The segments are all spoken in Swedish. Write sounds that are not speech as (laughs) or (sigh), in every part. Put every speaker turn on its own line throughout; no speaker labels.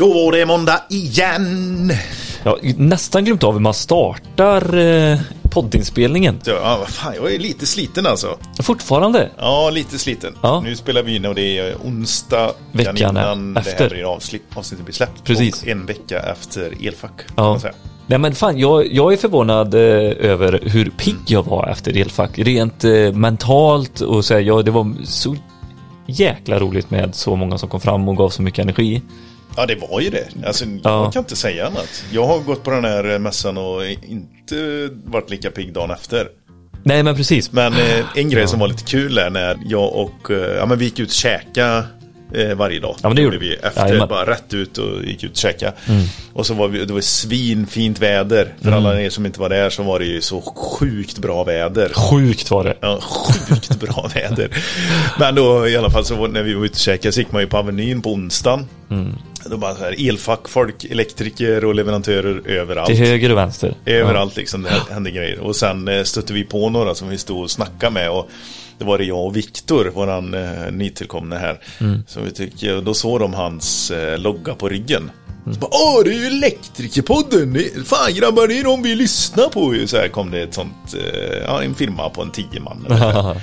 Då var det måndag igen.
Jag har nästan glömt av hur man startar eh, poddinspelningen.
Ja, vad fan, jag är lite sliten alltså.
Fortfarande.
Ja, lite sliten.
Ja.
Nu spelar vi in och det är onsdag
Veckan
innan det
efter.
här blir avsnitt, avsnittet blir släppt.
Precis.
Och en vecka efter elfack.
Ja. Nej men fan, jag, jag är förvånad eh, över hur pigg jag var efter elfack. Rent eh, mentalt och så här, ja, det var så jäkla roligt med så många som kom fram och gav så mycket energi.
Ja, det var ju det. Alltså,
Ja.
Jag kan inte säga annat. Jag har gått på den här mässan och inte varit lika pigg dagen efter.
Nej men precis.
Men eh, en grej som var lite kul är när jag och, eh, ja men vi gick ut och käka eh, varje dag.
Ja, men det gjorde
vi. Efter,
Jajamän.
bara rätt ut och gick ut och käka. Och så var vi, det var svinfint väder. För alla er som inte var där så var det ju så sjukt bra väder.
Sjukt var det.
Ja, sjukt bra (laughs) väder. Men då i alla fall så när vi var ute och käkade så gick man ju på Avenyn på onsdagen. Då bara så här elfack, folk, elektriker och leverantörer överallt.
Till höger och vänster.
Överallt liksom, det hände grejer. Och sen eh, stötte vi på några som vi stod och snackade med. Och det var det jag och Viktor, våran eh, nytillkomne här. Så vi och då såg de hans eh, logga på ryggen. Så bara, Åh, det är ju Elektrikerpodden! Det- Fan grabbar, det är de vi lyssnar på ju. Så här kom det ett sånt, eh, ja en firma på en tio man. (laughs)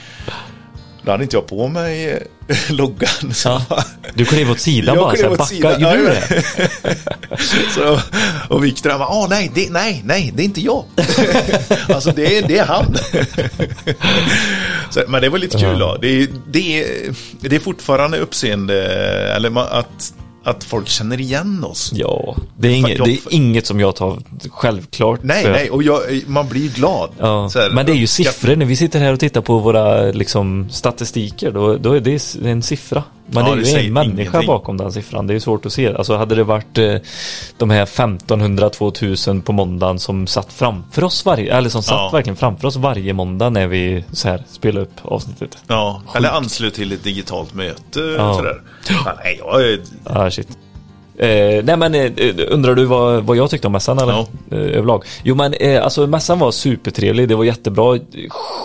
Då hade inte jag på mig eh, (laughs) loggan.
Ja. Du klev åt sidan
jag
bara, så här,
åt
backa.
sidan.
Gjorde du det? (laughs)
så, och Viktor han bara, nej, det, nej, nej, det är inte jag. (laughs) alltså det är, det är han. så, men det var lite kul då. Det, är- det, det är fortfarande uppseende, eller att, att folk känner igen oss.
Ja, det är, inget,
jag-
det är inget som jag tar självklart.
Nej,
för-
nej, och jag, man blir glad.
Ja,
här,
men det är ju siffror. När vi sitter här och tittar på våra liksom, statistiker, då, då är det en siffra. Men
Ja,
det är
det
ju
säger
en människa
ingenting.
bakom den siffran. Det är ju svårt att se. Alltså hade det varit eh, de här 1500-2000 på måndagen som satt framför oss varje, eller som satt
Ja.
verkligen framför oss varje måndag när vi så här spelar upp avsnittet.
Ja, eller anslut till ett digitalt möte.
Ja.
Sådär. Nej, jag
Ah, shit. Eh, nej men eh, undrar du vad, vad jag tyckte om mässan eller?
Ja.
Eh, överlag? Jo men eh, alltså mässan var supertrevlig, det var jättebra,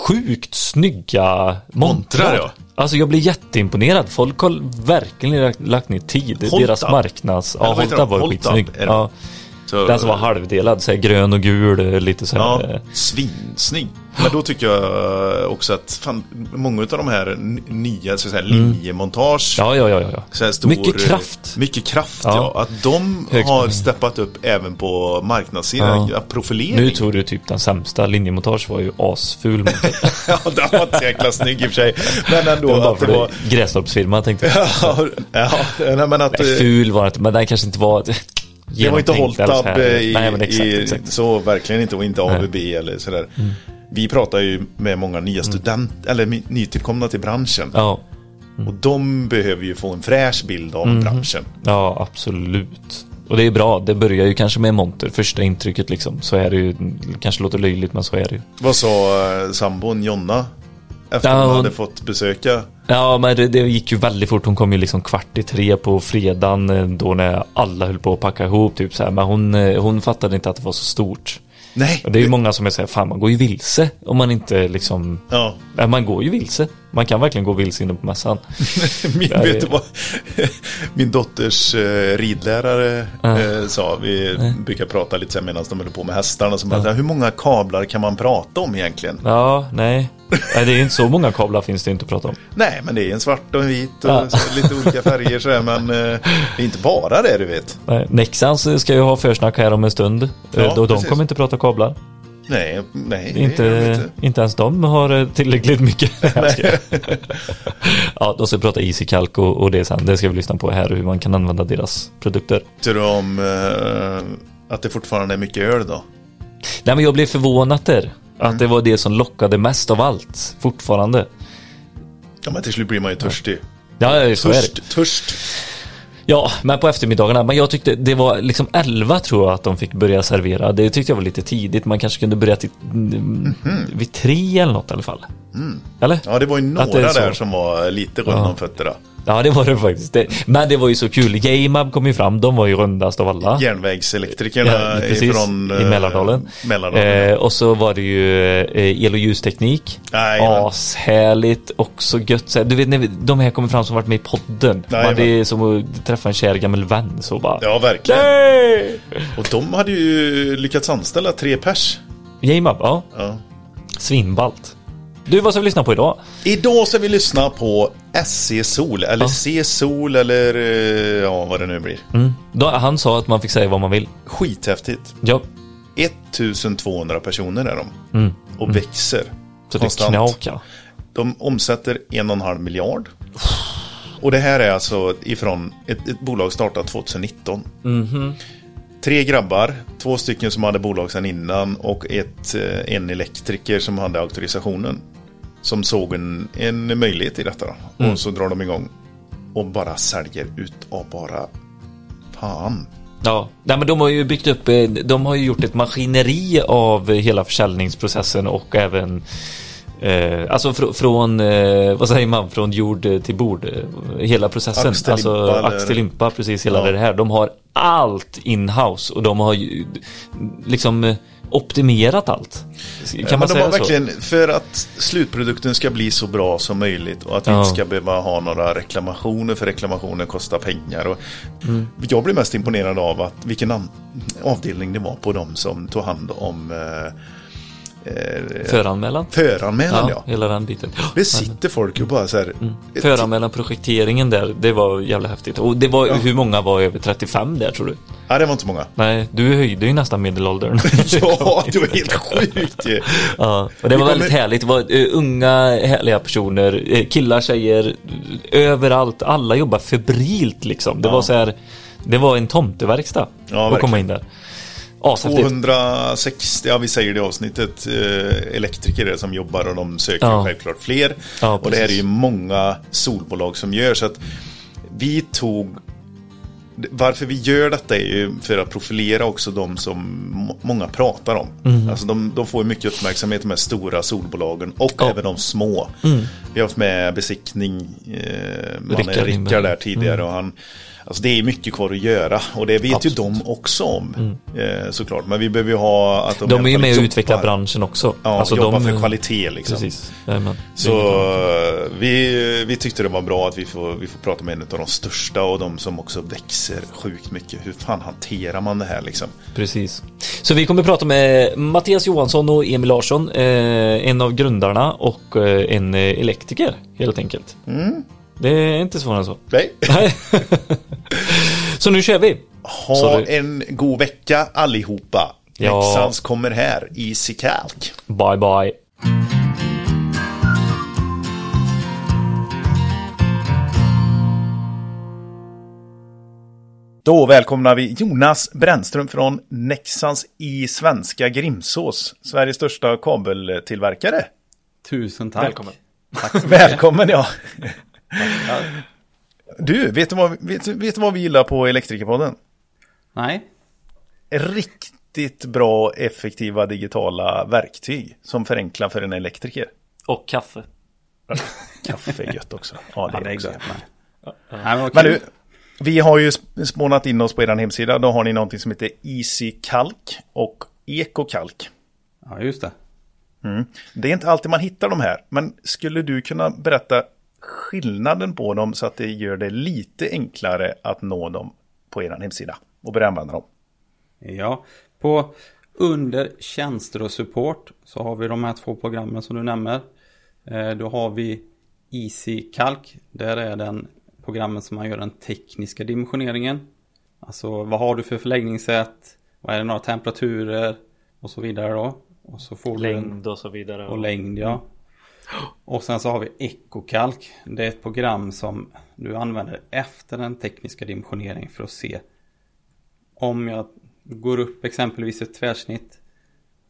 sjukt snygga montrar.
Montrar, ja.
Alltså jag blev jätteimponerad, folk har verkligen lagt, lagt ner tid.
Holtab.
Deras marknads... Ja, Holtab
de?
var skitsnygg. Ja,
så,
den som var halvdelad, så grön och gul, eh, lite så här.
Ja,
eh,
svinsnygg. Men då tycker jag också att fan, många av de här nya så att säga, linjemontage.
Ja, ja, ja, ja, ja.
så stor,
Mycket kraft.
Mycket kraft,
Ja.
ja. Att de har steppat upp även på marknadssidan.
Ja.
Profilering.
Nu tog du typ den sämsta, linjemontage var ju asful. (laughs)
ja, den var inte så jäkla snygg i och för sig. Men ändå
Det var bara
det
för
var...
det Grästorpsfirma tänkte jag. (laughs)
ja, ja, nej, men att...
Nej,
eh,
ful var det inte, men den kanske inte var
Det var inte
eller
Holtab eh, i,
Nej, men exakt,
i
exakt. Mm.
så verkligen inte och inte ABB eller sådär. Vi pratar ju med många nya student eller my- nytillkomna till branschen.
Ja,
Och de behöver ju få en fräsch bild av branschen.
ja, absolut. Och det är bra, det börjar ju kanske med en monter, första intrycket liksom. Så är det ju, kanske låter löjligt men så är det ju.
Vad sa eh, sambon Jonna? Efter
Ja,
hon- hade fått besöka.
Ja, men det, det gick ju väldigt fort. Hon kom ju liksom kvart i tre på fredagen eh, då när alla höll på att packa ihop typ så här. Men hon, eh, hon fattade inte att det var så stort.
Nej.
Och det är ju många som är såhär, fan man går ju vilse om man inte liksom
Ja.
Man går ju vilse. Man kan verkligen gå vilse inne på mässan. (laughs)
Min,
Ja,
vet du vad? (laughs) Min dotters eh, ridlärare eh, sa, vi brukar prata lite sen medan de håller på med hästarna. Så bara, Hur många kablar kan man prata om egentligen?
Ja, nej. nej. Det är inte så många kablar finns det inte att prata om. (laughs)
Nej, men det är en svart och en vit och
Ja.
lite olika färger sådär, men eh, det är inte bara det du vet.
Nej, Nexans ska ju ha försnack här om en stund.
Ja,
då de
precis.
kommer inte prata kablar.
Nej, nej.
Inte, inte. ens de har eh, tillräckligt mycket. (laughs) (laughs) Ja, de ska prata Calc och, och det sen. Det ska vi lyssna på här, hur man kan använda deras produkter.
Tycker du om eh, att det fortfarande är mycket öl då?
Nej, men jag blev förvånad där. Att
Mm.
det var det som lockade mest av allt, fortfarande.
Ja, men till slut blir man ju törstig.
Ja, ja, så är det.
Törst, törst.
Ja, men på eftermiddagarna. Men jag tyckte det var liksom 11 tror jag att de fick börja servera. Det tyckte jag var lite tidigt. Man kanske kunde börja till, mm, vid tre eller något i alla fall. Eller?
Ja, det var ju några där som var lite runt om fötterna.
Ja, det var det faktiskt. Det, men det var ju så kul. Gamab kom ju fram. De var ju rundast av alla.
Järnvägselektrikerna
Ja, precis,
ifrån
i Mälardalen.
Mälardalen.
Eh, och så var det ju eh, el och ljusteknik.
Jajamän.
Ashärligt, också gött. Så Du vet, när vi, de här kommer fram som varit med i podden. Man,
Jajamän.
det är som att träffa en kär gammal vän. Så bara...
Ja, verkligen.
Nej!
Och de hade ju lyckats anställa tre pers.
Gamab, ja.
Ja.
Svinballt. Du, vad ska vi lyssna på idag?
Idag ska vi lyssna på SC Sol, eller
Ja.
C Sol, eller eh, ja, vad det nu blir.
Mm. Då, han sa att man fick säga vad man vill.
Skithäftigt.
Ja,
1200 personer är de.
Mm.
Och växer.
så
konstant.
det knakar.
De omsätter en och en halv miljard. Och det här är alltså ifrån ett, ett bolag startat 2019.
Mhm.
Tre grabbar, två stycken som hade bolag sedan innan och ett, eh, en elektriker som hade auktorisationen. Som såg en, en möjlighet i detta.
Mm.
Och så drar de igång och bara säljer ut av bara fan.
Ja, Nej, men de har ju byggt upp, eh, de har ju gjort ett maskineri av hela försäljningsprocessen och även Eh, alltså fr från, eh, vad säger man, från jord till bord. Eh, hela processen.
Ax till
alltså
limpa,
ax till limpa, precis hela
Ja.
det här. De har allt inhouse och de har ju liksom eh, optimerat allt. Kan
Ja,
man säga
har
så?
verkligen, för att slutprodukten ska bli så bra som möjligt och att vi
Ja.
inte ska behöva ha några reklamationer för reklamationer kostar pengar. Och
Mm.
Jag blir mest imponerad av att vilken avdelning det var på de som tog hand om eh, eh,
Föranmälan.
föranmälan.
Ja,
Ja.
hela den biten.
Det sitter folk och bara så här. ett-
Föranmälan projekteringen där, det var jävla häftigt. Och det var, hur många var över 35 där tror du?
Ja, det var inte många.
Nej, du höjde ju nästan medelåldern. (laughs) (laughs)
Ja, det var helt sjukt ju.
Ja, och det var väldigt härligt. Det var eh, unga härliga personer, eh, killar, tjejer, överallt. Alla jobbar febrilt liksom. Det
Ja.
var så här, det var en tomteverkstad
Ja,
att komma in där. Ashäftigt.
260, ja vi säger det i avsnittet, eh, elektriker är det som jobbar och de söker
Ja.
självklart fler.
Ja,
och det här är ju många solbolag som gör så att vi tog varför vi gör detta är ju för att profilera också de som må- många pratar om.
Mm.
Alltså de, de får ju mycket uppmärksamhet de här stora solbolagen och
Ja.
även de små. Vi har haft med besiktning, eh, mannen
Rickard
Rickard, där tidigare och han Alltså det är mycket kvar att göra och det vet
Absolut.
ju de också om. Eh, såklart, men vi behöver ju ha att de,
De är ju med och
jobbar-
utvecklar branschen också.
Ja,
Alltså,
jobbar
de-
för kvalitet liksom.
Precis. Jajamän.
Så eh, vi, vi tyckte det var bra att vi får, vi får prata med en av de största och de som också växer sjukt mycket. Hur fan hanterar man det här liksom?
Precis. Så vi kommer prata med Mattias Johansson och Emil Larsson, eh, en av grundarna och en elektriker helt enkelt.
Mm.
Det är inte svårare än så.
Nej. (laughs)
Så nu kör vi.
Ha
Sorry.
en god vecka allihopa.
Ja.
Leksands kommer här, Easy Calc.
Bye bye.
Då välkomnar vi Jonas Brännström från Nexans i svenska Grimsås, Sveriges största kabeltillverkare.
Tusen tack.
Välkommen. (laughs)
Välkommen ja. Du, vet du, vad, vet, vet du vad vi gillar på Elektrikerpodden?
Nej,
Riktigt bra effektiva digitala verktyg som förenklar för en elektriker.
Och kaffe.
Kaffe är gött också. Ja, det
ja,
är
det är
också.
gött men,
du, vi har ju sp- spånat in oss på er hemsida. Då har ni någonting som heter Easy Kalk och Ekokalk.
Ja, just det.
Det är inte alltid man hittar de här, men skulle du kunna berätta skillnaden på dem så att det gör det lite enklare att nå dem på er hemsida och börja använda dem?
Ja, på under tjänster och support så har vi de här två programmen som du nämner. Eh, Då har vi Easy Calc. Där är den programmet som man gör den tekniska dimensioneringen. Alltså vad har du för förläggningssätt? Vad är det några temperaturer? Och så vidare då. Och så får du en,
Längd och så vidare.
och längd ja. Och sen så har vi EcoCalc. Det är ett program som du använder efter den tekniska dimensioneringen för att se om jag går upp exempelvis ett tvärsnitt.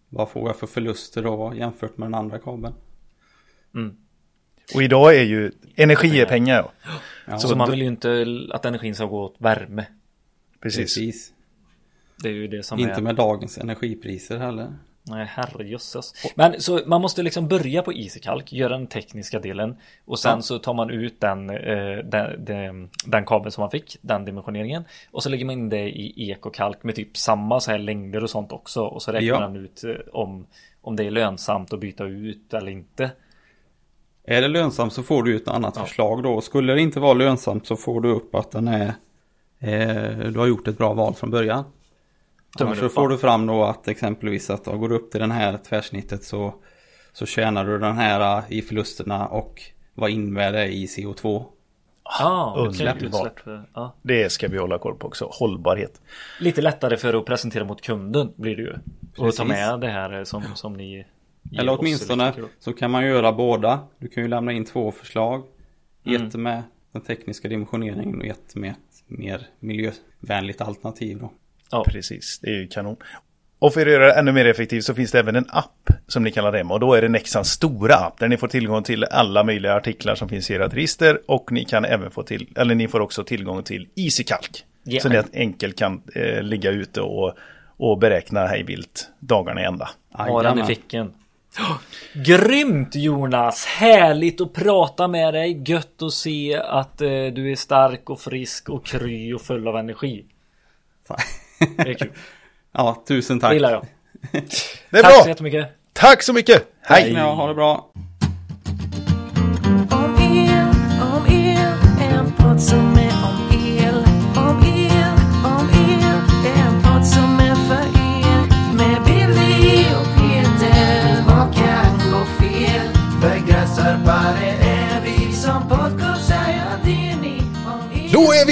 Vad får jag för förluster då jämfört med den andra kabeln?
Och idag är ju energi är pengar.
Ja,
Så, man vill ju inte att energin ska gå åt värme.
Precis.
precis.
Det är ju det som
Inte
är...
med dagens energipriser heller.
Nej, herrejösses. Men så man måste liksom börja på EasyCalc, göra den tekniska delen och sen
Ja.
så tar man ut den, eh, den, den, den kabeln som man fick, den dimensioneringen och så lägger man in det i EcoCalc med typ samma så här längder och sånt också och så räknar
Ja.
man ut eh, om, om det är lönsamt att byta ut eller inte.
Är det lönsamt så får du ett annat förslag då. Skulle det inte vara lönsamt så får du upp att den är eh, Du har gjort ett bra val från början.
Tummen
Annars så får du fram då att exempelvis att då går du upp till den här tvärsnittet så Så tjänar du den här eh, i förlusterna och vad innebär det i CO2?
Ah,
underbart.
utsläpp, utsläpp. Ja.
Det ska vi hålla koll på också. Hållbarhet.
Lite lättare för att presentera mot kunden blir det ju. Och ta med det här eh, som, som ni
Eller åtminstone så kan man göra båda. Du kan ju lämna in två förslag.
Mm.
Ett med den tekniska dimensioneringen och ett med ett mer miljövänligt alternativ då.
Ja.
Precis, det är ju kanon. Och för att göra det ännu mer effektivt så finns det även en app som ni kan ladda hem. Och då är det Nexans stora app där ni får tillgång till alla möjliga artiklar som finns i ert register. Och ni kan även få till, eller ni får också tillgång till EasyCalc.
Ja.
Så ni enkelt kan eh, ligga ute och, och beräkna hejvilt dagarna i ända.
Ha den i ficken. (gasps) Grymt Jonas! Härligt att prata med dig. Gött att se att eh, du är stark och frisk och kry och full av energi. Det är kul. (laughs)
Ja, tusen
Det
tack.
gillar jag.
Det är
Tack så
bra!
jättemycket.
Tack så mycket! Hej!
Ja, ha det bra.
Om el, om el, en podd som är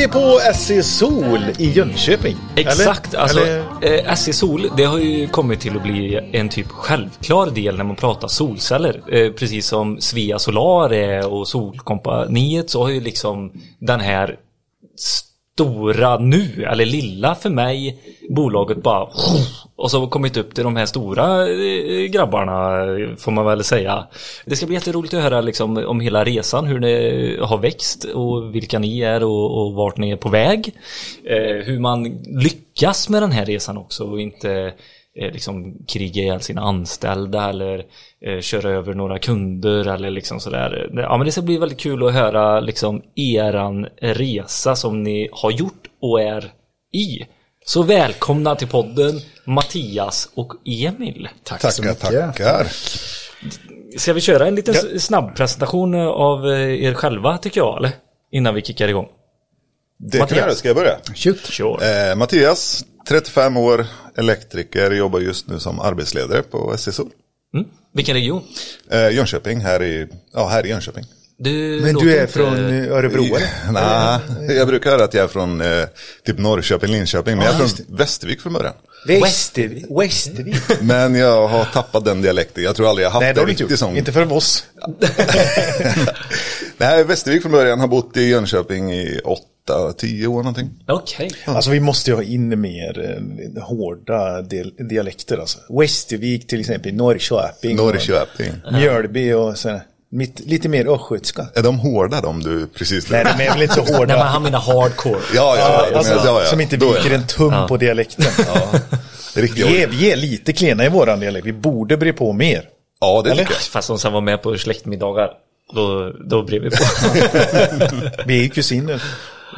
vi
på SC Sol i Jönköping.
Exakt,
Eller?
alltså
Eller?
eh, SC Sol det har ju kommit till att bli en typ självklar del när man pratar solceller. Eh, precis som Svea Solar är och Solkompaniet så har ju liksom den här stora nu, eller lilla för mig, bolaget bara och så har kommit upp till de här stora eh, grabbarna får man väl säga. Det ska bli jätteroligt att höra liksom om hela resan, hur det har växt och vilka ni är och, och vart ni är på väg. Eh, hur man lyckas med den här resan också och inte eh, liksom kriga ihjäl sina anställda eller eh, köra över några kunder eller liksom sådär. Ja men det ska bli väldigt kul att höra liksom eran resa som ni har gjort och är i. Så välkomna till podden Mattias och Emil.
Tack så
Tackar,
mycket.
tackar.
Ska vi köra en liten s- snabb presentation av eh, er själva tycker jag eller? Innan vi kickar igång.
Det kan
Mattias.
jag göra. Ska jag börja?
Shoot.
Sure.
Eh, Mattias, 35 år, elektriker, jobbar just nu som arbetsledare på SC Sol.
Mm. Vilken region?
Eh, Jönköping, här i, ja, här i Jönköping.
Du
Men du är
inte-
från Örebro eller? (laughs)
Nej, jag brukar höra att jag är från eh, typ Norrköping, Linköping, men jag är från Västervik från början.
Västervik. Västervik. (laughs)
Men jag har tappat den dialekten. Jag tror aldrig jag haft
Nej, det har
en riktig
gjort.
sån.
Inte för oss. (laughs)
Nej, Västervik från början, har bott i Jönköping i 8-10 år någonting.
Okej.
Alltså vi måste ju ha in mer eh, hårda dialekter alltså. Västervik till exempel, Norrköping.
Norrköping.
Och Mjölby och sådär. Mitt, lite mer östgötska.
Är de hårda de du precis
Nej, de är väl inte så hårda.
Nej men han menar hardcore.
Ja, ja, ja,
alltså,
men, ja, ja.
Som inte viker en tum på dialekten.
Riktiga
Vi är, vi är lite klena i våran dialekt. Vi borde bre på mer.
Ja, det
Eller?
tycker jag.
Fast de som var med på släktmiddagar. Då, då blev vi på. (laughs)
Vi är ju kusiner.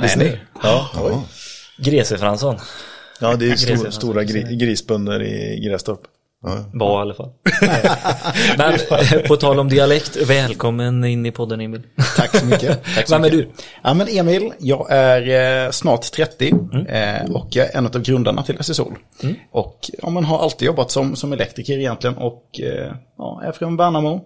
Visste ni?
Ja,
Grese Fransson.
ja det är (laughs) stor, stora gri, grisbönder i Grästorp.
Var i alla fall. (laughs) Men eh, på tal om dialekt, välkommen in i podden Emil.
Tack så mycket. (laughs) Tack så
Vem är du?
Ja, men Emil, jag är eh, snart 30 eh, och jag är en av grundarna till SSOL. Och ja, man har alltid jobbat som, som elektriker egentligen och eh, ja, är från Värnamo,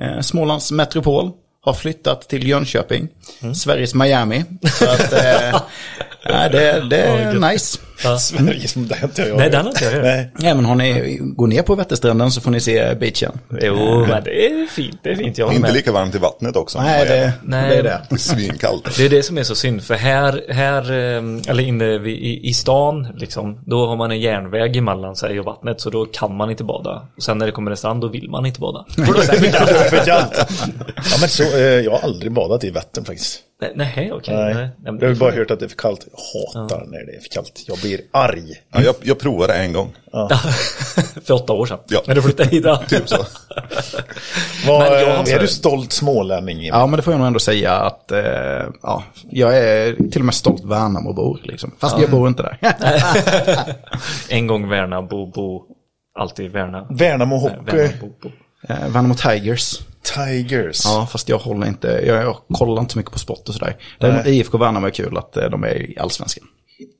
eh, Smålands metropol. Har flyttat till Jönköping, Sveriges Miami. Så att, eh, (laughs) nej, det, det är nice. (laughs)
Sverige som det inte jag
Nej, den har inte jag.
Nej.
Ja, men har ni, gå ner på Vätterstranden så får ni se beachen.
Jo, men det är fint. Det är fint. Jag
Inte
med.
lika varmt i vattnet också.
Nej, det,
Nej.
det är det.
Det är svinkallt.
Det är det som är så synd, för här, här eh, eller inne vid- i, i stan, liksom, då har man en järnväg emellan sig och vattnet, så då kan man inte bada. Och sen när det kommer en strand, då vill man inte bada. (laughs)
För kallt. Ja men så, eh, jag har aldrig badat i Vättern faktiskt.
Nej, nej okej.
Nej.
Nej. Nej,
Jag har bara hört att det är för kallt. Jag hatar när det är för kallt. Jag blir arg.
Ja, jag, jag provade en gång. (laughs)
För åtta år sedan.
Ja.
När du flyttade hit. då. (laughs)
Typ så.
Men jag
är du stolt smålänning?
Ja, men det får jag nog ändå säga att eh, ja, jag är till och med stolt Värnamobor. Liksom. Fast jag bor inte där. (laughs)
En gång Värna, Bo, Bo. Alltid Värna.
Värnamo Hockey
Värna, Bo, Bo.
Eh, Värnamo Tigers.
Tigers.
Ja, fast jag håller inte, jag, jag kollar inte så mycket på sport och sådär. Däremot IFK Värnamo är kul att eh, de är i allsvenskan.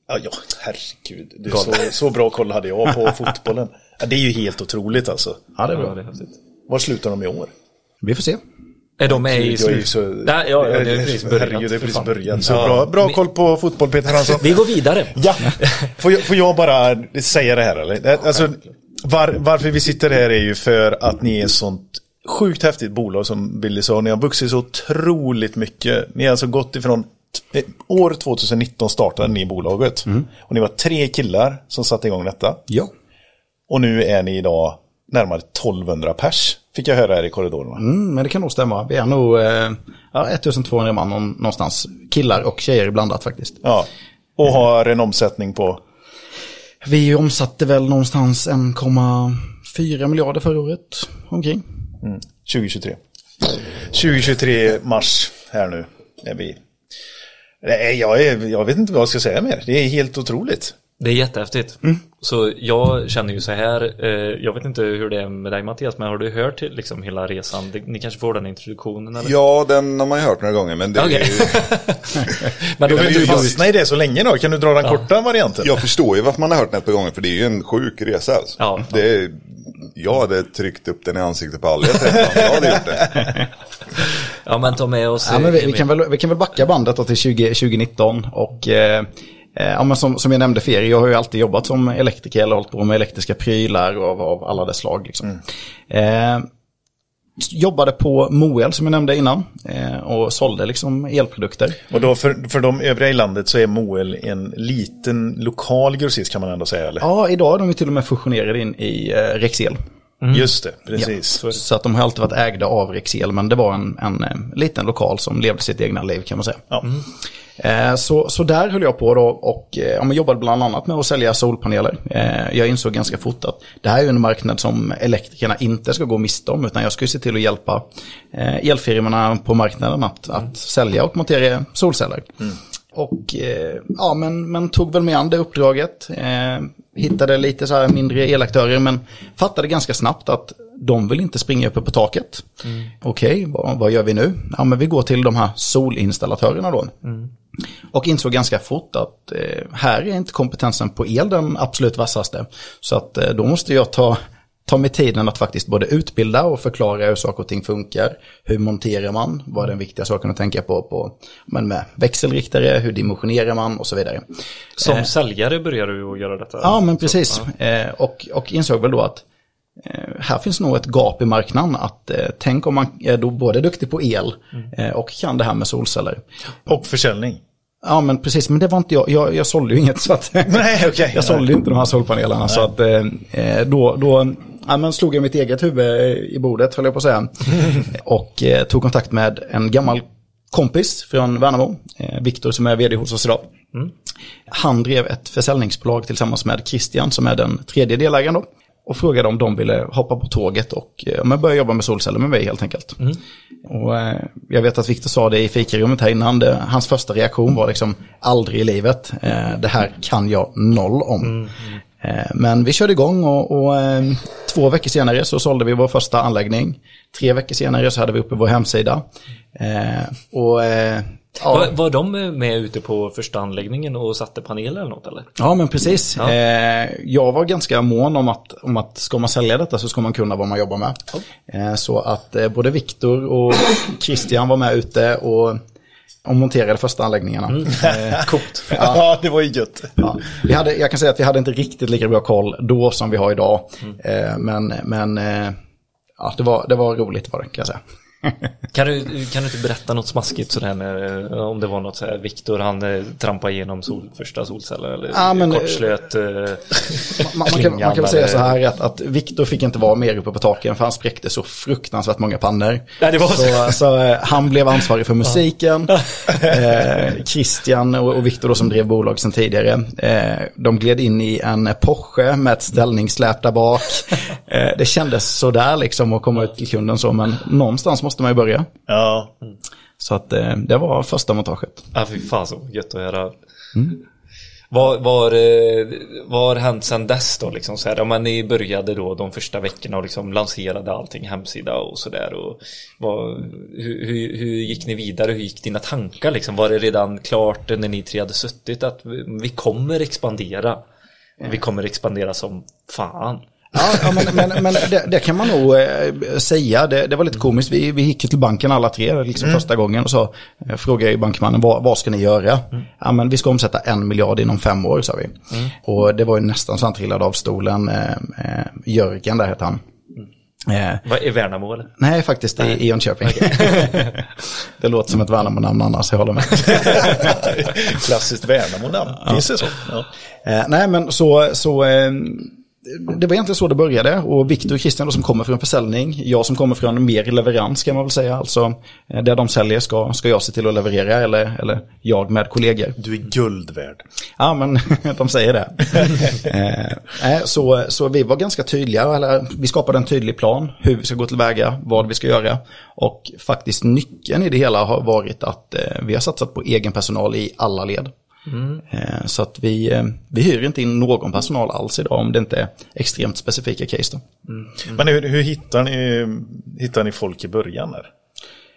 Ja, ja herregud. Du, så, så bra koll hade jag på (laughs) fotbollen. Ja, det är ju helt otroligt alltså.
Ja, det är
Ja,
bra.
det är häftigt.
Var slutar de i år?
Vi får se.
Är de med i
Jag är ju
slut?
så...
Nej, ja, ja, det är precis börjat.
Herregud, det är precis börjat. Så bra, bra koll på fotboll, Peter Hansson.
Vi går vidare.
Ja, får jag, får jag bara säga det här eller? Alltså, var, varför vi sitter här är ju för att ni är sånt sjukt häftigt bolag som Billy sa. Ni har vuxit så otroligt mycket. Ni har alltså gått ifrån eh, År 2019 startade ni bolaget. Och ni var tre killar som satte igång detta.
Ja.
Och nu är ni idag närmare 1200 pers. Fick jag höra här i korridorerna.
Mm, men det kan nog stämma. Vi är nog eh, ja, 1200 man någon- någonstans. Killar och tjejer blandat faktiskt.
Ja. Och har en omsättning på
Vi omsatte väl någonstans 1,4 miljarder förra året omkring. Mm.
2023. 2023 mars här nu är vi. Nej, jag, är, jag vet inte vad jag ska säga mer. Det är helt otroligt.
Det är jättehäftigt.
Mm.
Så jag känner ju så här, eh, jag vet inte hur det är med dig Mattias, men har du hört till liksom hela resan? Det, ni kanske får den introduktionen eller?
Ja, den har man ju hört några gånger. Men det är
Okej.
ju, (laughs)
men då
Du
vill
du fastnade i det så länge då. Kan du dra den korta varianten?
jag förstår ju varför man har hört den ett par gånger. För det är ju en sjuk resa. Alltså.
Ja.
Det är, jag hade tryckt upp den i ansiktet på alla jag träffade. Jag hade gjort det. (laughs)
Ja men ta med oss
Ja, men vi, vi, kan väl, vi kan väl backa bandet då till 20, 2019 och eh, ja, men som, som jag nämnde för er, jag har ju alltid jobbat som elektriker eller hållit på med elektriska prylar av, av alla dess slag. Liksom. Eh, jobbade på Moel som jag nämnde innan eh, och sålde liksom elprodukter.
Och då för, för de övriga i landet så är Moel en liten lokal grossist kan man ändå säga. Eller?
Ja, idag är de till och med fusionerade in i eh, Rexel.
Just det, precis.
Ja, så att de har alltid varit ägda av Rexel, men det var en, en, eh, liten lokal som levde sitt egna liv kan man säga.
Ja.
Eh, Så, så där höll jag på då och eh, ja, jobbade bland annat med att sälja solpaneler. Jag insåg ganska fort att det här är en marknad som elektrikerna inte ska gå miste om, utan jag ska ju se till att hjälpa elfirmorna på marknaden att, att sälja och montera solceller. Och eh, ja, men, men tog väl med an det uppdraget. Eh, hittade lite så här mindre elaktörer men fattade ganska snabbt att de vill inte springa uppe på taket. Okej, vad, vad gör vi nu? Ja, men vi går till de här solinstallatörerna då. Och insåg ganska fort att eh, här är inte kompetensen på el den absolut vassaste. Så att eh, då måste jag ta, ta mig tiden att faktiskt både utbilda och förklara hur saker och ting funkar. Hur monterar man? Vad är den viktiga saken att tänka på? på men med växelriktare, hur dimensionerar man och så vidare.
Som säljare börjar du att göra detta?
Ja, men precis. Eh, och, och insåg väl då att eh, här finns nog ett gap i marknaden. Att eh, tänk om man är då både duktig på el eh, och kan det här med solceller.
Och försäljning.
Ja, men precis. Men det var inte jag. Jag, jag sålde ju inget. Så att, (laughs)
Nej, okej. (laughs)
jag sålde inte de här solpanelerna. Så att eh, eh, då, då ja, men slog jag mitt eget huvud i bordet, höll jag på att säga. (laughs) och eh, tog kontakt med en gammal kompis från Värnamo, eh, Viktor som är vd hos oss idag. Han drev ett försäljningsbolag tillsammans med Christian som är den tredje delägaren då. Och frågade om de ville hoppa på tåget och eh, men börja jobba med solceller med mig helt enkelt. Och eh, jag vet att Viktor sa det i fikarummet här innan. Det, hans första reaktion var liksom aldrig i livet. Eh, det här kan jag noll om. Eh, men vi körde igång och, och två veckor senare så sålde vi vår första anläggning. Tre veckor senare så hade vi uppe vår hemsida. Och ja.
Var, var de med ute på första anläggningen och satte paneler eller något eller?
Ja, men precis.
Ja.
Eh, jag var ganska mån om att, om att ska man sälja detta så ska man kunna vad man jobbar med. Eh, så att eh, både Viktor och Christian var med ute och, och monterade första anläggningarna. Eh, (laughs)
Coolt.
Ja. det var ju gött.
ja. vi hade, jag kan säga att vi hade inte riktigt lika bra koll då som vi har idag. Eh, men men eh, ja, det, var, det var roligt var det kan jag säga.
Kan du, kan du inte berätta något smaskigt sådär när, eh, om det var något så här, Viktor han eh, trampade igenom sol, första solceller eller
Ja, men, eh,
kortslöt eh,
Man, man, kan, man kan väl säga så här att, att Viktor fick inte vara mer uppe på taken för han spräckte så fruktansvärt många pannor.
Ja, det var så.
så, så han blev ansvarig för musiken. Eh, Christian och, och Viktor som drev bolag sedan tidigare. Eh, de gled in i en Porsche med ett ställningssläp där bak. Eh, det kändes sådär liksom att komma ut till kunden så men någonstans måste man ju börja.
Ja,
Så att eh, det var första montaget.
Ja, fy fan så gött att höra. Vad, vad, eh, vad har hänt sedan dess då? Liksom så här, ja, men ni började då de första veckorna och liksom lanserade allting, hemsida och sådär. Hur, hur, hur gick ni vidare? Hur gick dina tankar? Liksom? Var det redan klart när ni tre hade suttit att vi kommer expandera? Vi kommer expandera som fan.
Ja, ja men, men, men det, det kan man nog eh, säga. Det, det var lite komiskt. Vi, vi gick till banken alla tre liksom första gången och så eh, frågade jag bankmannen vad, vad ska ni göra? Ja, men vi ska omsätta en miljard inom fem år, sa vi. Och det var ju nästan så han trillade av stolen. Eh, eh, Jörgen, där hette han. Eh,
Vad är Värnamo eller?
nej, faktiskt i, i Jönköping. (laughs) det låter som ett Värnamo-namn annars, jag håller med. (laughs)
klassiskt Värnamo-namn. Finns det så? Ja.
Eh, nej, men så, så eh, det var egentligen så det började. Och Viktor och Christian då, som kommer från försäljning, jag som kommer från mer leverans kan man väl säga. Alltså eh, det de säljer ska, ska jag se till att leverera eller, eller jag med kollegor.
Du är guld värd.
Ja, men (laughs) de säger det. (laughs) eh, nej, så, så vi var ganska tydliga, eller vi skapade en tydlig plan hur vi ska gå tillväga, vad vi ska göra. Och faktiskt nyckeln i det hela har varit att eh, vi har satsat på egen personal i alla led. Eh, så att vi, eh, vi hyr inte in någon personal alls idag om det inte är extremt specifika case. Då.
Men hur, hur hittar, ni, hittar ni folk i början?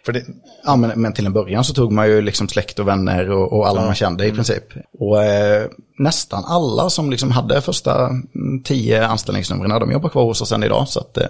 För det,
Ja, men, men till en början så tog man ju liksom släkt och vänner och, och alla man kände i princip. Och eh, nästan alla som liksom hade första mm, tio anställningsnumren, de jobbar kvar hos oss än idag. Så att, eh,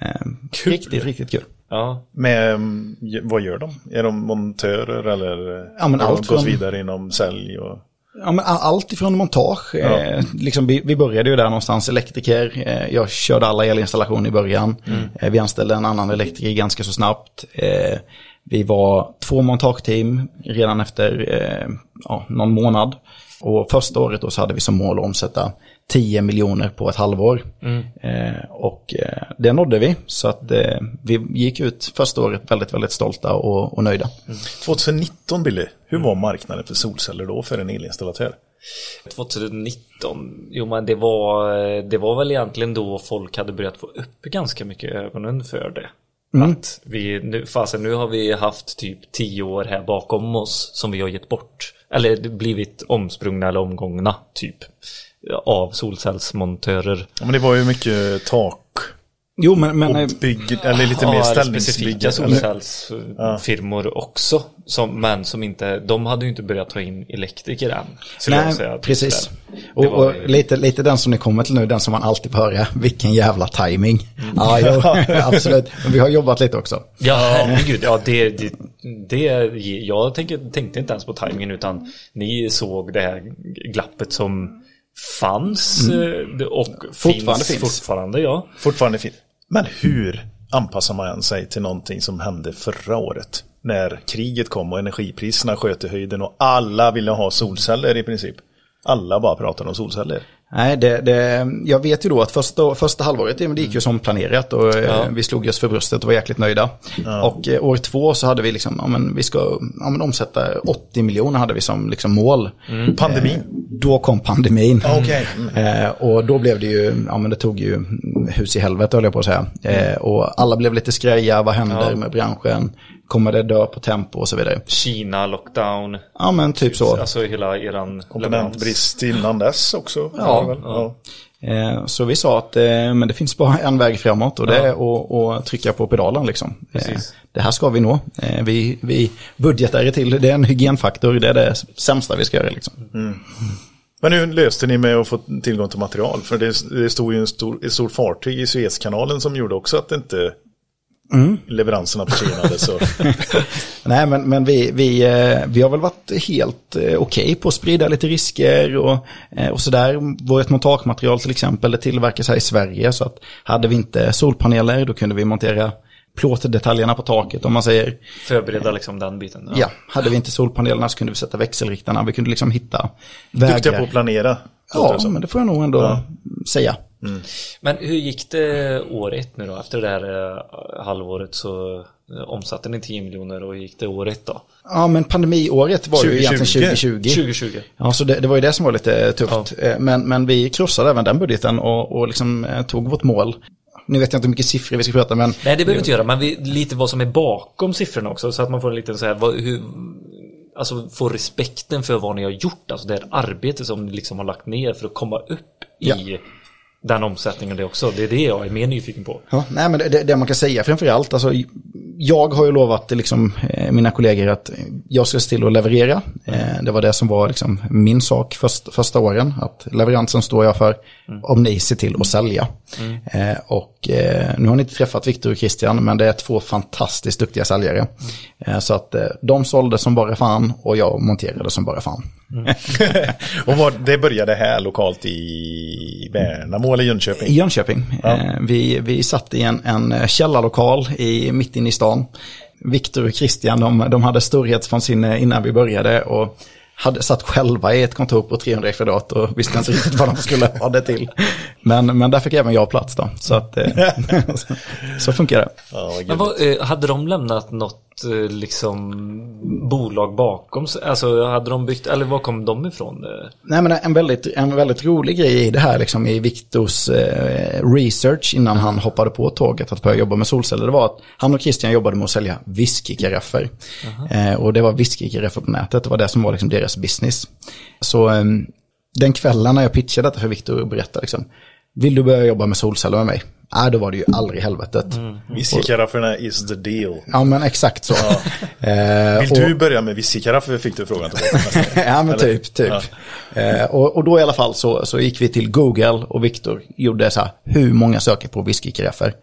eh, riktigt, riktigt kul.
Ja,
med, mm, vad gör de? Är de montörer eller
Ja, men
har de
allt
gått
från-
vidare inom sälj? Och...
Ja, men all- allt ifrån montage, eh, liksom vi, vi började ju där någonstans, elektriker, eh, jag körde alla elinstallationer i början, eh, vi anställde en annan elektriker ganska så snabbt. Eh, vi var två montageteam redan efter eh, ja, någon månad. Och första året då så hade vi som mål att omsätta 10 miljoner på ett halvår. Eh, och eh, det nådde vi, så att eh, vi gick ut första året väldigt, väldigt stolta och, och nöjda.
2019 Billy, hur var marknaden för solceller då för en elinstallatör?
2019, jo men det var, det var väl egentligen då folk hade börjat få upp ganska mycket ögonen för det. Att vi, nu, fasen, nu har vi haft typ tio år här bakom oss som vi har gett bort. Eller blivit omsprungna eller omgångna typ. Av solcellsmontörer.
Ja, men det var ju mycket tak
Jo, men, men
bygg, eller lite mer
Ja, eller
ställningsbygge.
specifika solcellsfirmor också. Som, men som inte, de hade ju inte börjat ta in elektriker än.
Nej,
säga.
precis. Och, och lite, lite den som ni kommer till nu, den som man alltid får höra, vilken jävla timing. Ja, jo, (laughs) absolut. Men vi har jobbat lite också.
Ja, herregud. Ja, det, det, det, jag tänker, tänkte inte ens på tajmingen utan ni såg det här glappet som fanns eh, och
Fortfarande
finns,
finns.
fortfarande. Ja.
Fortfarande fint. Men hur anpassar man sig till någonting som hände förra året? När kriget kom och energipriserna sköt i höjden och alla ville ha solceller i princip. Alla bara pratade om solceller.
Nej, det, det, jag vet ju då att första, första halvåret det gick ju som planerat och eh,
Ja.
vi slog oss för bröstet och var jäkligt nöjda. Och eh, år två så hade vi liksom, ja men vi ska ja, men omsätta 80 miljoner hade vi som liksom mål.
Pandemin.
Då kom pandemin.
Okej.
Eh, och då blev det ju, ja men det tog ju hus i helvete höll jag på att säga. Eh, och alla blev lite skräja, vad händer
Ja.
med branschen? Kommer det dö på tempo och så vidare.
Kina, lockdown,
Ja men typ så.
alltså hela eran.
Komponentbrist innan dess också.
Ja.
väl? ja.
Eh, så vi sa att eh, men det finns bara en väg framåt och det är att, att trycka på pedalen liksom. Eh, det här ska vi nå. Vi, vi budgetar det till, det är en hygienfaktor, det är det sämsta vi ska göra liksom.
Men hur löste ni med att få tillgång till material? För det, det stod ju en stor, ett stort fartyg i Suezkanalen som gjorde också att inte leveranserna försenades. (laughs) och-
Nej, men, men vi, vi, eh, vi har väl varit helt eh, okej på att sprida lite risker och, eh, och sådär. Vårt montagematerial till exempel det tillverkas här i Sverige så att hade vi inte solpaneler då kunde vi montera plåtdetaljerna på taket om man säger.
Förbereda liksom den biten.
Ja, hade vi inte solpanelerna så kunde vi sätta växelriktarna. Vi kunde liksom hitta
Duktiga
vägar.
på att planera.
Ja, men det får jag nog ändå säga.
Men hur gick det år ett nu då? Efter det här eh, halvåret så eh, omsatte ni 10 miljoner och gick det år ett då?
Ja, men pandemiåret var ju
2020.
egentligen 2020.
2020.
Ja, så det, det var ju det som var lite tufft. Eh, Men, men vi krossade även den budgeten och, och liksom eh, tog vårt mål. Nu vet jag inte hur mycket siffror vi ska prata men
Nej, det behöver vi inte göra, men vi, lite vad som är bakom siffrorna också, så att man får en liten så här, vad, hur, alltså får respekten för vad ni har gjort, alltså det här arbetet som ni liksom har lagt ner för att komma upp
Ja.
i den omsättningen det också. Det är det jag är mer nyfiken på.
Ja, nej, men det, det man kan säga framförallt, alltså, jag har ju lovat liksom, eh, mina kollegor att jag ska se till att leverera. Mm. det var det som var liksom, min sak först, första åren, att leveransen står jag för om ni ser till att sälja. Eh, och eh, nu har ni inte träffat Viktor och Christian, men det är två fantastiskt duktiga säljare. Eh, så att eh, de sålde som bara fan och jag monterade som bara fan. (laughs)
och vad, det började här lokalt i Värnamo eller Jönköping?
I Jönköping. Eh, vi, vi satt i en, en källarlokal i, mitt inne i stan. Viktor och Christian, de, de hade storhetsvansinne innan vi började och hade satt själva i ett kontor på 300 kvadrat och visste inte riktigt vad de skulle ha det till. Men, men där fick även jag plats då. Så, att, eh, (laughs) så, funkar det.
Vad
Men vad, eh, hade de lämnat något liksom bolag bakom sig? Alltså hade de byggt, eller var kom de ifrån? eh?
Nej men en väldigt, en väldigt rolig grej i det här liksom i Viktors eh, research innan han hoppade på tåget att börja jobba med solceller. Det var att han och Christian jobbade med att sälja whiskykaraffer. Eh, och det var whiskykaraffer på nätet, det var det som var liksom deras business. Så eh, den kvällen när jag pitchade detta för Viktor och berättade liksom, vill du börja jobba med solceller med mig? Nej, då var det ju aldrig i helvetet.
Whiskykarafferna is the deal.
Ja men exakt så. (laughs) Eh,
Vill
och-
du börja med whiskykaraffer fick du frågan tillbaka. (laughs)
ja men
Eller?
typ, typ. Eh, och, och då i alla fall så, så gick vi till Google och Viktor gjorde så här, hur många söker på whiskykaraffer?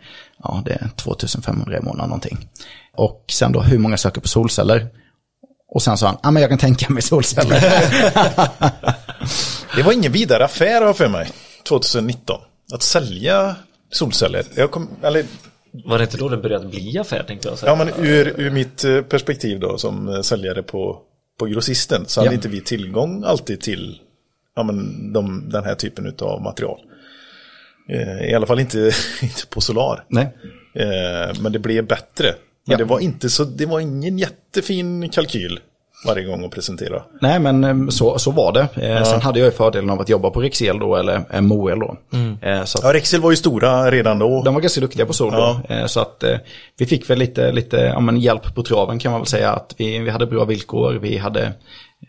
Ja, det är 2500 i månaden någonting. Och sen då, hur många söker på solceller? Och sen sa han, ja men jag kan tänka mig solceller. (laughs)
Det var ingen vidare affär har för mig, 2019. Att sälja solceller. Jag kom, eller,
Var det inte då det började bli affär tänkte jag säga?
ja, men ur, ur mitt eh, perspektiv då som eh, säljare på, på grossisten så hade
Ja.
inte vi tillgång alltid till ja, men de, den här typen av material. Eh, I alla fall inte, (laughs) inte på Solar.
Nej.
Eh, men det blev bättre. Men
Ja.
det var inte så, det var ingen jättefin kalkyl varje gång att presentera.
Nej men eh, så, så var det. Eh, Sen hade jag ju fördelen av att jobba på Rexel då, eller eh, Moel då. Eh, så att
Ja, Rexel var ju stora redan då.
De var ganska duktiga på sol då. Eh, Så att vi fick väl lite, lite ja, men hjälp på traven kan man väl säga. Att vi, vi hade bra villkor, vi hade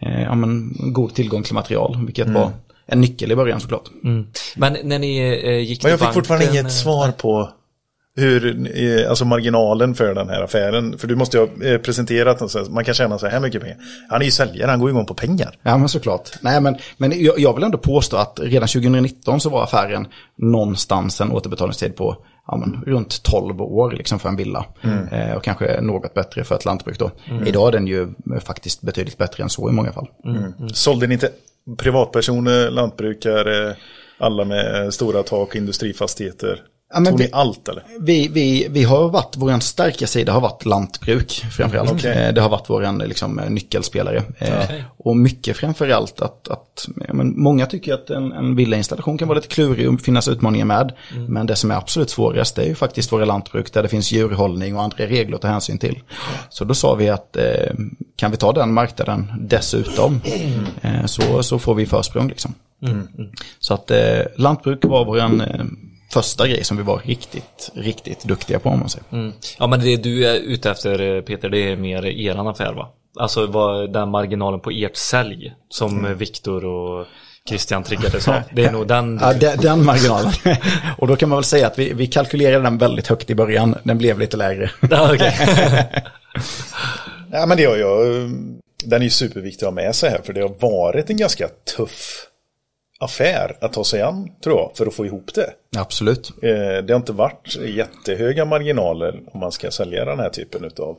ja, men god tillgång till material. Vilket var en nyckel i början såklart.
Men när ni eh, gick
Men jag
till
fick fortfarande inget svar på hur, eh, alltså marginalen för den här affären. För du måste ju ha eh, presenterat, och så man kan tjäna så här mycket pengar. Han är ju säljare, han går igång på pengar.
Ja men såklart. Nej men, men jag, jag vill ändå påstå att redan 2019 så var affären någonstans en återbetalningstid på ja, men, runt 12 år liksom för en villa. Eh, och kanske något bättre för ett lantbruk då. Idag är den ju eh, faktiskt betydligt bättre än så i många fall.
Sålde ni inte privatpersoner, lantbrukare, alla med stora tak, industrifastigheter?
Ja,
Tog
vi-
ni allt eller?
Vi, vi, vi har varit, vår starka sida har varit lantbruk framförallt.
Okej.
Eh, Det har varit vår liksom, eh, nyckelspelare. Eh, Och mycket framförallt att, att men många tycker att en, en villainstallation kan vara lite klurig och finnas utmaningar med. Men det som är absolut svårast är ju faktiskt våra lantbruk där det finns djurhållning och andra regler att ta hänsyn till. Så då sa vi att eh, kan vi ta den marknaden dessutom eh, så, så får vi försprång liksom. Så att eh, lantbruk var vår första grej som vi var riktigt, riktigt duktiga på om man säger.
Mm. Ja men det du är ute efter eh, Peter, det är mer eran affär va? Alltså vad den marginalen på ert sälj som mm. Viktor och Christian triggade sa. Det är nog (laughs) den.
Ja, den, den marginalen. (laughs) och då kan man väl säga att vi, vi kalkylerade den väldigt högt i början. Den blev lite lägre. (laughs)
Ja, okej.
Ja, men det har jag. Den är ju superviktig att ha med sig här, för det har varit en ganska tuff affär att ta sig an, tror jag, för att få ihop det.
Absolut.
Eh, Det har inte varit jättehöga marginaler om man ska sälja den här typen av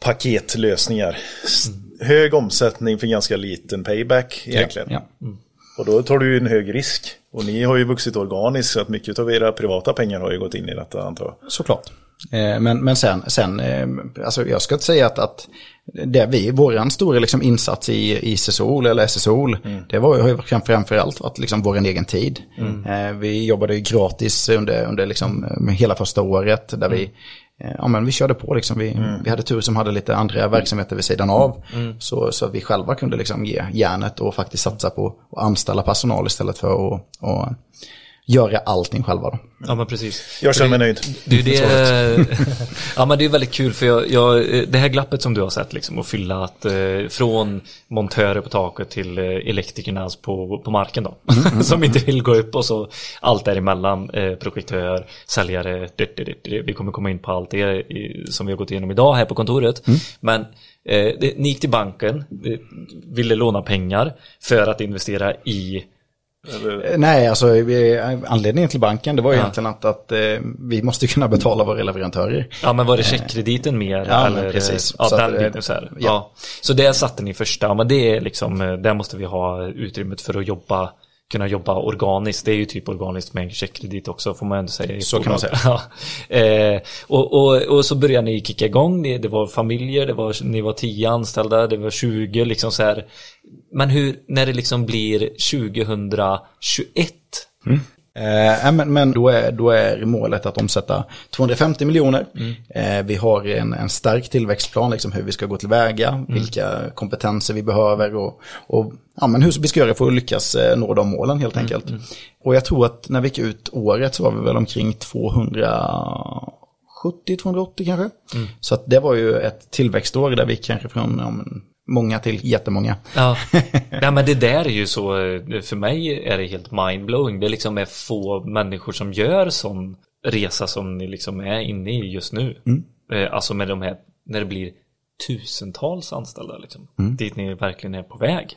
paketlösningar. S- Hög omsättning för ganska liten payback egentligen.
Ja.
Och då tar du ju en hög risk. Och ni har ju vuxit organiskt så att mycket av era privata pengar har ju gått in i detta antar jag.
Såklart. Eh, Men, men sen, sen eh, alltså jag ska inte säga att, att det vi, våran stora liksom insats i, i SSOL eller SSOL, det var ju fram- framförallt att liksom vår egen tid. Eh, Vi jobbade ju gratis under, under liksom hela första året där vi eh, Ja men vi körde på liksom, vi, vi hade tur som hade lite andra verksamheter vid sidan av. Så, så att vi själva kunde liksom ge järnet och faktiskt satsa på att anställa personal istället för att, att göra allting själva. Då.
Ja men precis.
Jag känner mig nöjd.
Det är ju det, (laughs) ja men det är väldigt kul för jag, jag, det här glappet som du har sett liksom att fylla att eh, från montörer på taket till eh, elektrikerna på, på marken då. (laughs) som inte vill gå upp och så allt däremellan, eh, projektör, säljare, det, det, det, det. vi kommer komma in på allt det i, som vi har gått igenom idag här på kontoret. Men eh, det, ni gick till banken, eh, ville låna pengar för att investera i
Eh, Nej, alltså anledningen till banken det var ju egentligen att, att eh, vi måste kunna betala våra leverantörer.
Ja men var det checkkrediten mer?
Eh, ja,
eller,
precis.
Ja,
Så
den
eh,
biten så här. Ja.
ja.
Så det satte ni första, ja, men det är liksom, eh, där måste vi ha utrymmet för att jobba, kunna jobba organiskt. Det är ju typ organiskt med en checkkredit också får man ändå säga.
Så kan man
bolag. (laughs) Ja. Eh, och, och, och så började ni kicka igång, Ni- det var familjer, det var, ni var 10 anställda, det var 20 liksom så här. Men hur, när det liksom blir 2021,
Eh, men men då, är, då är målet att omsätta 250 miljoner. Eh, vi har en, en stark tillväxtplan, liksom hur vi ska gå tillväga, vilka kompetenser vi behöver och, och ja, men hur vi ska göra för att lyckas eh, nå de målen helt enkelt. Och jag tror att när vi gick ut året så var vi väl omkring 270-280 kanske. Så att det var ju ett tillväxtår där vi kanske från ja, många till jättemånga.
Ja. (laughs) ja, men det där är ju så, för mig är det helt mindblowing. Det liksom är få människor som gör sån resa som ni liksom är inne i just nu. Eh, Alltså med de här, när det blir tusentals anställda liksom. Dit ni verkligen är på väg.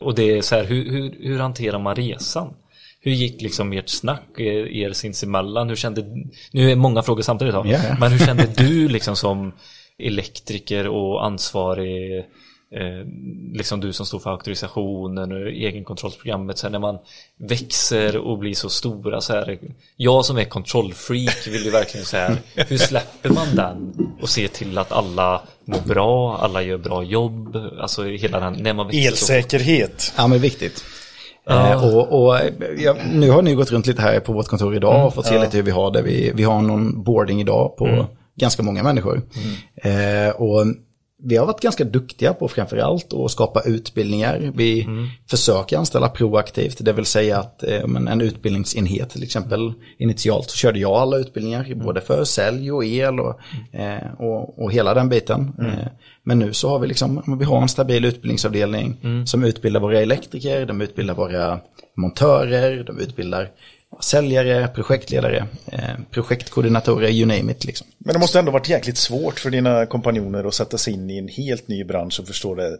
Och det är så här, hur, hur, hur hanterar man resan? Hur gick liksom ert snack eh, er sinsemellan? Hur kände, nu är många frågor samtidigt
ja.
men hur kände (laughs) du liksom som elektriker och ansvarig eh, liksom du som står för auktorisationen och egenkontrollsprogrammet sen när man växer och blir så stora så här jag som är kontrollfreak vill ju verkligen så här hur släpper man den och ser till att alla mår bra alla gör bra jobb alltså hela den när man växer så
Elsäkerhet.
Ja, men viktigt. Eh, och och ja, nu har ni gått runt lite här på vårt kontor idag och fått se lite hur vi har det. Vi, vi har någon boarding idag på ganska många människor. Eh, och vi har varit ganska duktiga på framförallt att skapa utbildningar. Vi försöker anställa proaktivt, det vill säga att eh, men en utbildningsenhet till exempel. Initialt så körde jag alla utbildningar, både för sälj och el och, eh, och, och hela den biten. Eh, men nu så har vi liksom, vi har en stabil utbildningsavdelning som utbildar våra elektriker, de utbildar våra montörer, de utbildar säljare, projektledare, eh, projektkoordinatorer, you name it liksom.
Men det måste ändå varit jäkligt svårt för dina kompanjoner att sätta sig in i en helt ny bransch och förstå det.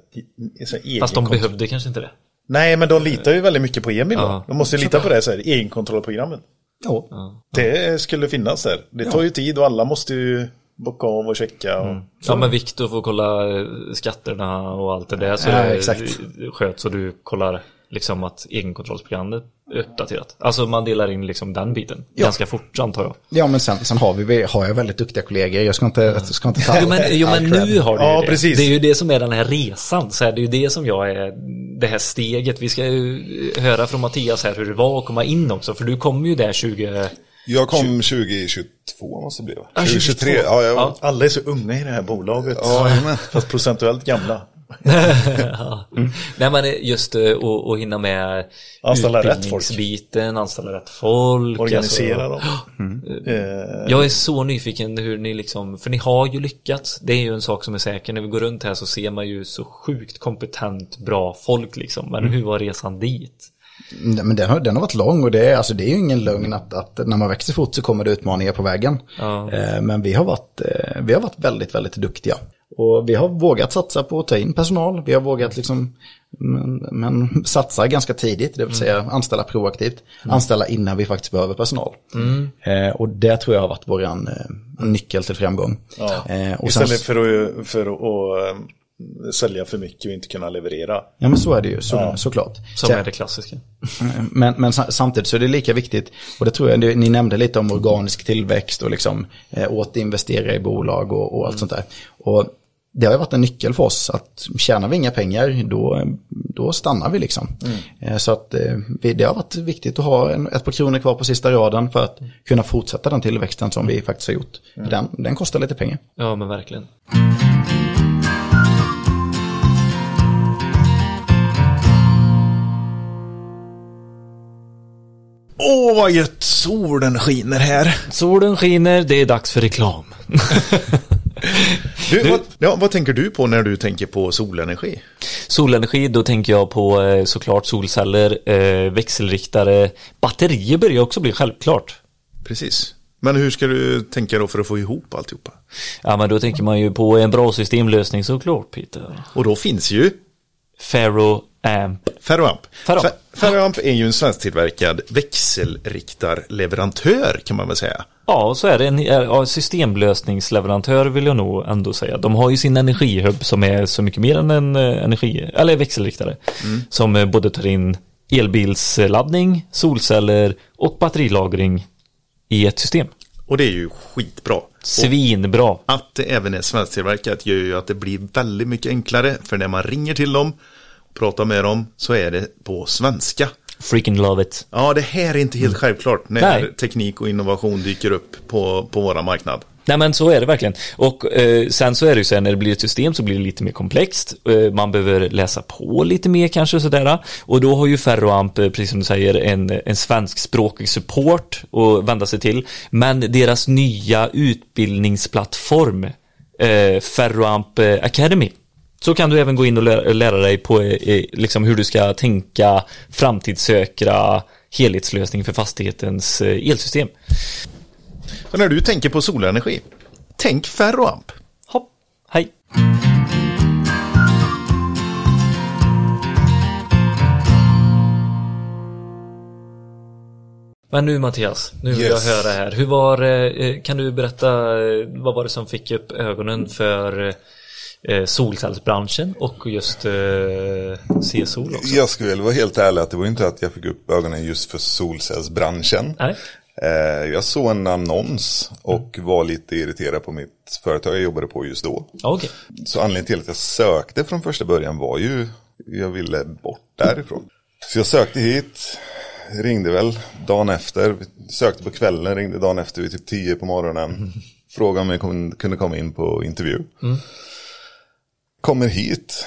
i-
fast de
kontroll.
behövde kanske inte det
Nej, men de litar ju väldigt mycket på Emil.
Ja.
De måste ju lita på det så här, egenkontrollprogrammet.
Ja.
Det skulle finnas där. Det tar ju tid och alla måste ju bocka av och checka. Och...
Ja men Viktor får kolla eh, skatterna och allt det där så
Ja,
det
exakt.
sköts så du kollar liksom att egenkontrollsprogrammet är uppdaterat. Alltså man delar in liksom den biten ganska fort antar jag.
Ja, men sen, sen har, vi, har jag väldigt duktiga kollegor. Jag ska inte, jag ska inte ta
Jo men, jo, men nu har du
Ja,
det.
precis.
Det är ju det som är den här resan. Så här, det är ju det som jag är, det här steget. Vi ska ju höra från Mattias här hur det var att komma in också. För du kom ju där 20...
Jag kom 2022 måste det bli va?
Ja,
2023,
2022.
ja, jag,
Ja.
Alla är så unga i det här bolaget.
Ja.
Fast procentuellt gamla. (laughs)
ja. Nej men just eh, att att hinna med
Anställa rätt folk.
utbildningsbiten, anställa rätt folk.
Organisera
alltså.
dem. Eh,
Jag är så nyfiken hur ni liksom, för ni har ju lyckats. Det är ju en sak som är säker. När vi går runt här så ser man ju så sjukt kompetent, bra folk liksom. Men hur var resan dit?
Nej, Men den har, den har varit lång och det är, alltså, det är ju ingen lögn att, att när man växer fort så kommer det utmaningar på vägen.
Ja.
Eh, men vi har, varit, eh, vi har varit väldigt, väldigt duktiga. Och vi har vågat satsa på att ta in personal. Vi har vågat liksom, men, men satsa ganska tidigt, det vill säga anställa proaktivt. Anställa innan vi faktiskt behöver personal. Eh, och det tror jag har varit vår eh, nyckel till framgång.
ja.
Eh, och sen,
Istället för att, för att, att sälja för mycket och inte kunna leverera.
Ja men så är det ju, så, såklart.
Som
Så-
är det klassiska.
Men, men sa- samtidigt så är det lika viktigt, och det tror jag ni nämnde lite om organisk tillväxt och liksom eh, återinvestera i bolag och, och allt sånt där. Och det har ju varit en nyckel för oss att tjänar vi inga pengar då, då stannar vi liksom. Eh, Så att eh, det har varit viktigt att ha ett par kronor kvar på sista raden för att kunna fortsätta den tillväxten som vi faktiskt har gjort. För Den, den kostar lite pengar.
Ja, men verkligen.
Åh, vad gött! Solen skiner här.
Solen skiner, det är dags för reklam. (laughs)
Du, vad, ja, vad tänker du på när du tänker på solenergi?
Solenergi, då tänker jag på eh, såklart solceller, eh, växelriktare, batterier börjar också bli självklart.
Precis. Men hur ska du tänka då för att få ihop alltihopa?
Ja, men då tänker man ju på en bra systemlösning såklart, Peter.
Och då finns ju
Ferro Amp.
Ferroamp.
Ferroamp.
Fe- Ferroamp är ju en svensktillverkad växelriktarleverantör kan man väl säga.
Ja, så är det en ja, systemlösningsleverantör vill jag nog ändå säga. De har ju sin energihub som är så mycket mer än en eh, energi, eller växelriktare. Som eh, både tar in elbilsladdning, solceller och batterilagring i ett system.
Och det är ju skitbra. Och
Svinbra.
att det även är svensktillverkat gör ju att det blir väldigt mycket enklare. För när man ringer till dem och pratar med dem så är det på svenska.
Freaking love it.
Ja, det här är inte helt självklart när
Nej.
teknik och innovation dyker upp på, på våra marknad.
Nej men så är det verkligen. Och eh, sen så är det ju så här när det blir ett system så blir det lite mer komplext. Eh, man behöver läsa på lite mer kanske sådär. Och då har ju Ferroamp, eh, precis som du säger, en, en svenskspråkig support att vända sig till. Men deras nya utbildningsplattform, eh, Ferroamp eh, Academy. Så kan du även gå in och lära, lära dig på eh, liksom hur du ska tänka framtidssäkra helhetslösning för fastighetens eh, elsystem.
Så när du tänker på solenergi, tänk Ferroamp.
Hopp, hej. Men nu Mattias, nu vill
Yes.
jag höra här. Hur var eh, kan du berätta, vad var det som fick upp ögonen för eh, solcellsbranschen och just eh, C-sol också?
Jag skulle väl vara helt ärlig att det var inte att jag fick upp ögonen just för solcellsbranschen.
Nej?
Eh, Jag såg en annons och var lite irriterad på mitt företag jag jobbade på just då.
Okej.
Så anledningen till att jag sökte från första början var ju, jag ville bort därifrån. Så jag sökte hit, ringde väl dagen efter, sökte på kvällen, ringde dagen efter vid typ 10 på morgonen. Frågade om jag kunde komma in på intervju. Kommer hit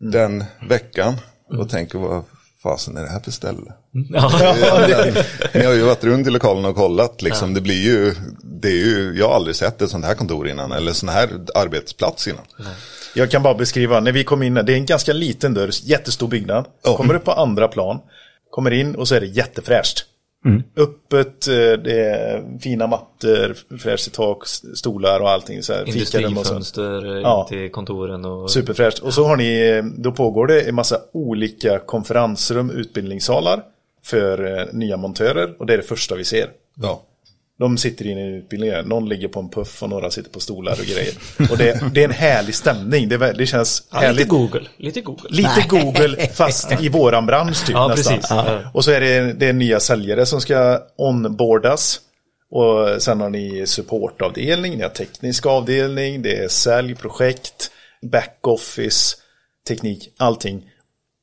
den veckan och tänker vad fasen är det här för ställe?
Ja.
Ni har ju varit runt i lokalen och kollat liksom. Det blir ju, det är ju, jag har aldrig sett ett sånt här kontor innan. Eller sån här arbetsplats innan.
Jag kan bara beskriva, när vi kom in, det är en ganska liten dörr, jättestor byggnad.
Ja.
Kommer upp på andra plan, kommer in och så är det jättefräscht. Öppet, eh, det är fina mattor, fräscht i tak, stolar och allting. Så här, fikarum och så.
Industrifönster eh,
Ja.
in till kontoren och...
Superfräscht. Och så har ni, då pågår det en massa olika konferensrum, utbildningssalar för eh, nya montörer. Och det är det första vi ser.
Ja.
De sitter inne i utbildningen, någon ligger på en puff och några sitter på stolar och grejer. Och det, det är en härlig stämning, det, det känns
Ja, lite
härligt.
Google. Lite Google.
Lite Google fast i våran bransch typ
Ja,
nästan.
precis. Ja.
Och så är det, det är nya säljare som ska onboardas. Och sen har ni supportavdelning, ni har teknisk avdelning, det är sälj, projekt, backoffice, teknik, allting.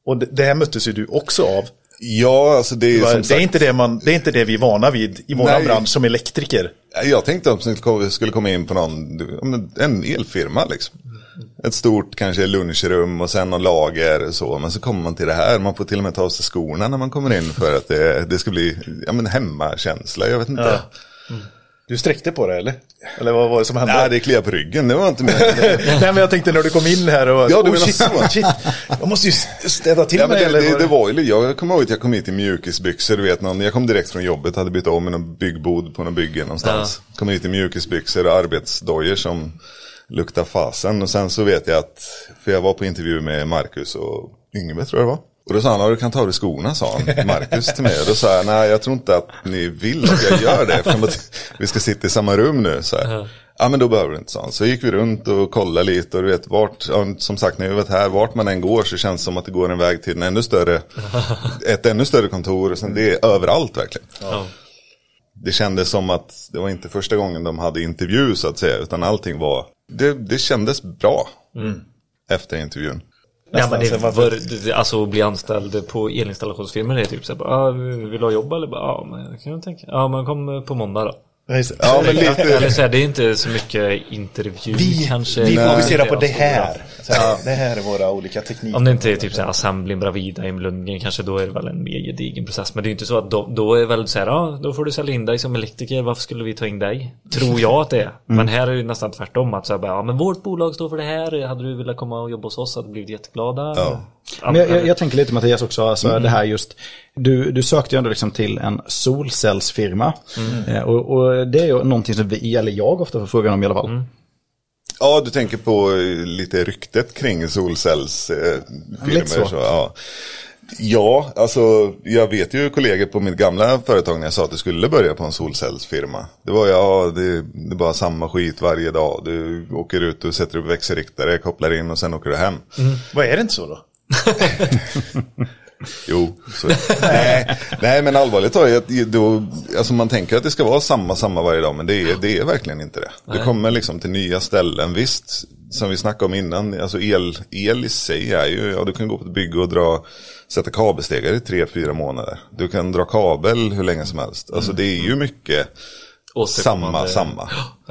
Och det, det här möttes ju du också av.
Ja, alltså det är
Det, är inte det, man, det är inte det vi är vana vid i
Nej.
bransch som elektriker.
Jag tänkte att vi skulle komma in på någon, ja, en elfirma liksom. Ett stort kanske lunchrum och sen någon lager och så. Men så kommer man till det här, man får till och med ta av sig skorna när man kommer in för att det, det ska bli ja, men hemmakänsla. Jag vet inte.
Du sträckte på det eller? Eller vad var det som hände?
Nej, det kliar på ryggen, det var inte mer. (laughs)
Nej men jag tänkte när du kom in här och...
Ja, du
oh, shit,
så.
shit. Jag måste ju städa till
Ja,
mig
det,
eller?
det, det var ju, jag kommer ihåg att jag kom hit i mjukisbyxor, du vet någon, jag kom direkt från jobbet, hade bytt om i någon byggbod på någon bygge någonstans. Kom hit i mjukisbyxor och arbetsdojor som luktar fasen. Och sen så vet jag att, för jag var på intervju med Marcus och Yngve tror jag det var. Och då sa han, "Ja, du kan ta av dig skorna, sa han, Marcus till mig. Och då sa jag, nej jag tror inte att ni vill att jag gör det, eftersom att vi ska sitta i samma rum nu. Så här. Ja men då behöver du inte sånt. Så gick vi runt och kollade lite och du vet vart, som sagt när vi varit här, vart man än går så känns det som att det går en väg till en ännu större, ett ännu större kontor. Och sen det är överallt verkligen.
Ja.
Det kändes som att det var inte första gången de hade intervju så att säga, utan allting var, det, det kändes bra efter intervjun.
Ja, men det, var, alltså att bli anställd på elinstallationsfirmor det är typ så här, bara, ah, vill du ha jobb eller? Ja, men kan jag tänka. Ja, men kom på måndag då.
Ja,
men lite,
Eller så här, det är inte så mycket intervju
Vi,
kanske.
vi fokuserar på det här. Så här Det här är våra olika tekniker.
Om det inte är typ såhär Assemblin Bravida i Lundgren kanske då är det väl en mer gedigen process. Men det är inte så att då, då är väl såhär, ja då får du sälja in dig som elektriker, varför skulle vi ta in dig? Tror jag att det är. Men här är det nästan tvärtom att säga bara, ja men vårt bolag står för det här, hade du velat komma och jobba hos oss hade du blivit jätteglada.
Ja.
Men jag, jag, jag tänker lite Mattias också, alltså det här just, du, du sökte ju ändå liksom till en solcellsfirma. Eh, och, och det är ju någonting som vi, eller jag ofta får frågan om i alla fall.
ja du tänker på eh, lite ryktet kring solcellsfirmor.
Så.
så, ja. ja, alltså jag vet ju kollegor på mitt gamla företag när jag sa att du skulle börja på en solcellsfirma. Det var ja, det, det är bara samma skit varje dag. Du åker ut och sätter upp växelriktare, kopplar in och sen åker du hem.
Vad är det inte så då? (laughs)
Jo, så, nej, nej men allvarligt talat, då, alltså man tänker att det ska vara samma, samma varje dag, men det är, det är verkligen inte det. Du kommer liksom till nya ställen, visst, som vi snackade om innan, alltså el, el i sig är ju, ja du kan gå på ett bygge och dra, sätta kabelstegar i tre, fyra månader. Du kan dra kabel hur länge som helst. Alltså det är ju mycket samma, samma. (gasps)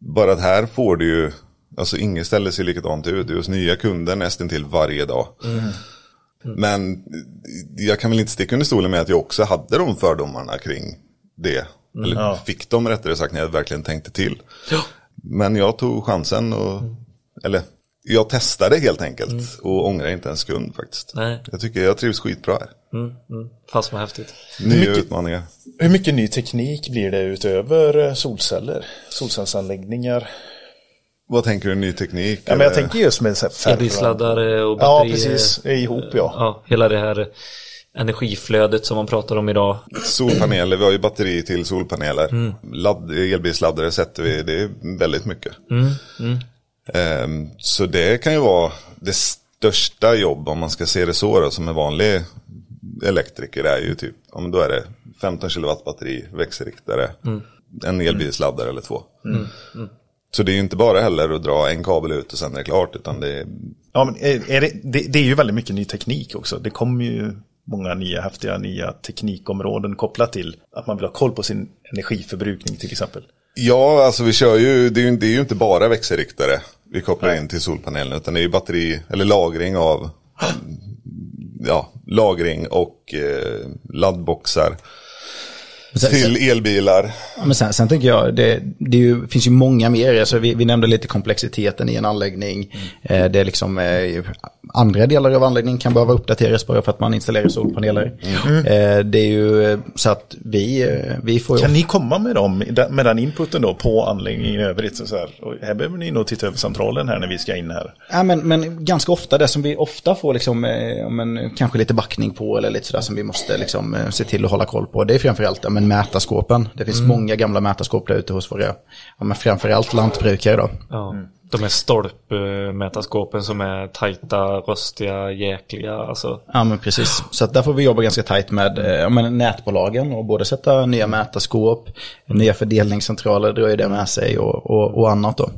Bara att här får du ju, alltså inget ställe ser likadant ut. Du är hos nya kunder nästan till varje dag. Men jag kan väl inte sticka under stolen med att jag också hade de fördomarna kring det. Eller
Ja.
fick dem rättare sagt när jag verkligen tänkte till. Men jag tog chansen och, eller jag testade helt enkelt och ångrar inte en sekund faktiskt.
Nej.
Jag tycker jag trivs skitbra här.
Mm, mm. Fast vad häftigt.
Nya
mycket-
utmaningar.
Hur mycket ny teknik blir det utöver eh, solceller? Solcellsanläggningar?
Vad tänker du, ny teknik?
Ja, men jag tänker just med färre-
Elbilsladdare och
Ja,
batterier.
precis. Ihop ja.
Ja, hela det här energiflödet som man pratar om idag.
Solpaneler, vi har ju batteri till solpaneler.
Mm.
Ladd, elbilsladdare sätter vi, det är väldigt mycket.
Mm,
Ehm, så det kan ju vara det största jobb, om man ska se det så då, som en vanlig elektriker är ju typ, ja men då är det 15 kW batteri, växelriktare,
Mm.
en elbilsladdare eller två. Så det är ju inte bara heller att dra en kabel ut och sen är det klart, utan det är,
Ja, men är, det, det, det är ju väldigt mycket ny teknik också. Det kommer ju många nya häftiga nya teknikområden kopplat till att man vill ha koll på sin energiförbrukning till exempel.
Ja, alltså vi kör ju, det är ju, det är ju inte bara växelriktare vi kopplar in till solpanelen, utan det är ju batteri, eller lagring av, ja, lagring och eh, laddboxar
Sen-
till elbilar.
Ja, Men sen, sen tänker jag, det, det ju, finns ju många mer. Alltså vi, vi nämnde lite komplexiteten i en anläggning. Eh, det är liksom eh, andra delar av anläggningen kan behöva uppdateras bara för att man installerar solpaneler. Eh, det är ju eh, så att vi, eh, vi får.
Kan ni komma med, dem, med den inputen då på anläggningen i övrigt? Så här, här behöver ni nog titta över centralen här när vi ska in här.
Ja, men, men ganska ofta, det som vi ofta får liksom, eh, men, kanske lite backning på eller lite sådär som vi måste liksom, se till att hålla koll på. Det är framförallt men, mätarskåpen. Det finns många gamla mätarskåp där ute hos våra, ja, men framförallt lantbrukare då.
Ja. De här stolpmätarskåpen som är tajta, röstiga, jäkliga. Alltså.
Ja men precis. Så att där får vi jobba ganska tajt med eh, ja, men nätbolagen och både sätta nya mätarskåp, nya fördelningscentraler drar ju det med sig och, och, och annat då.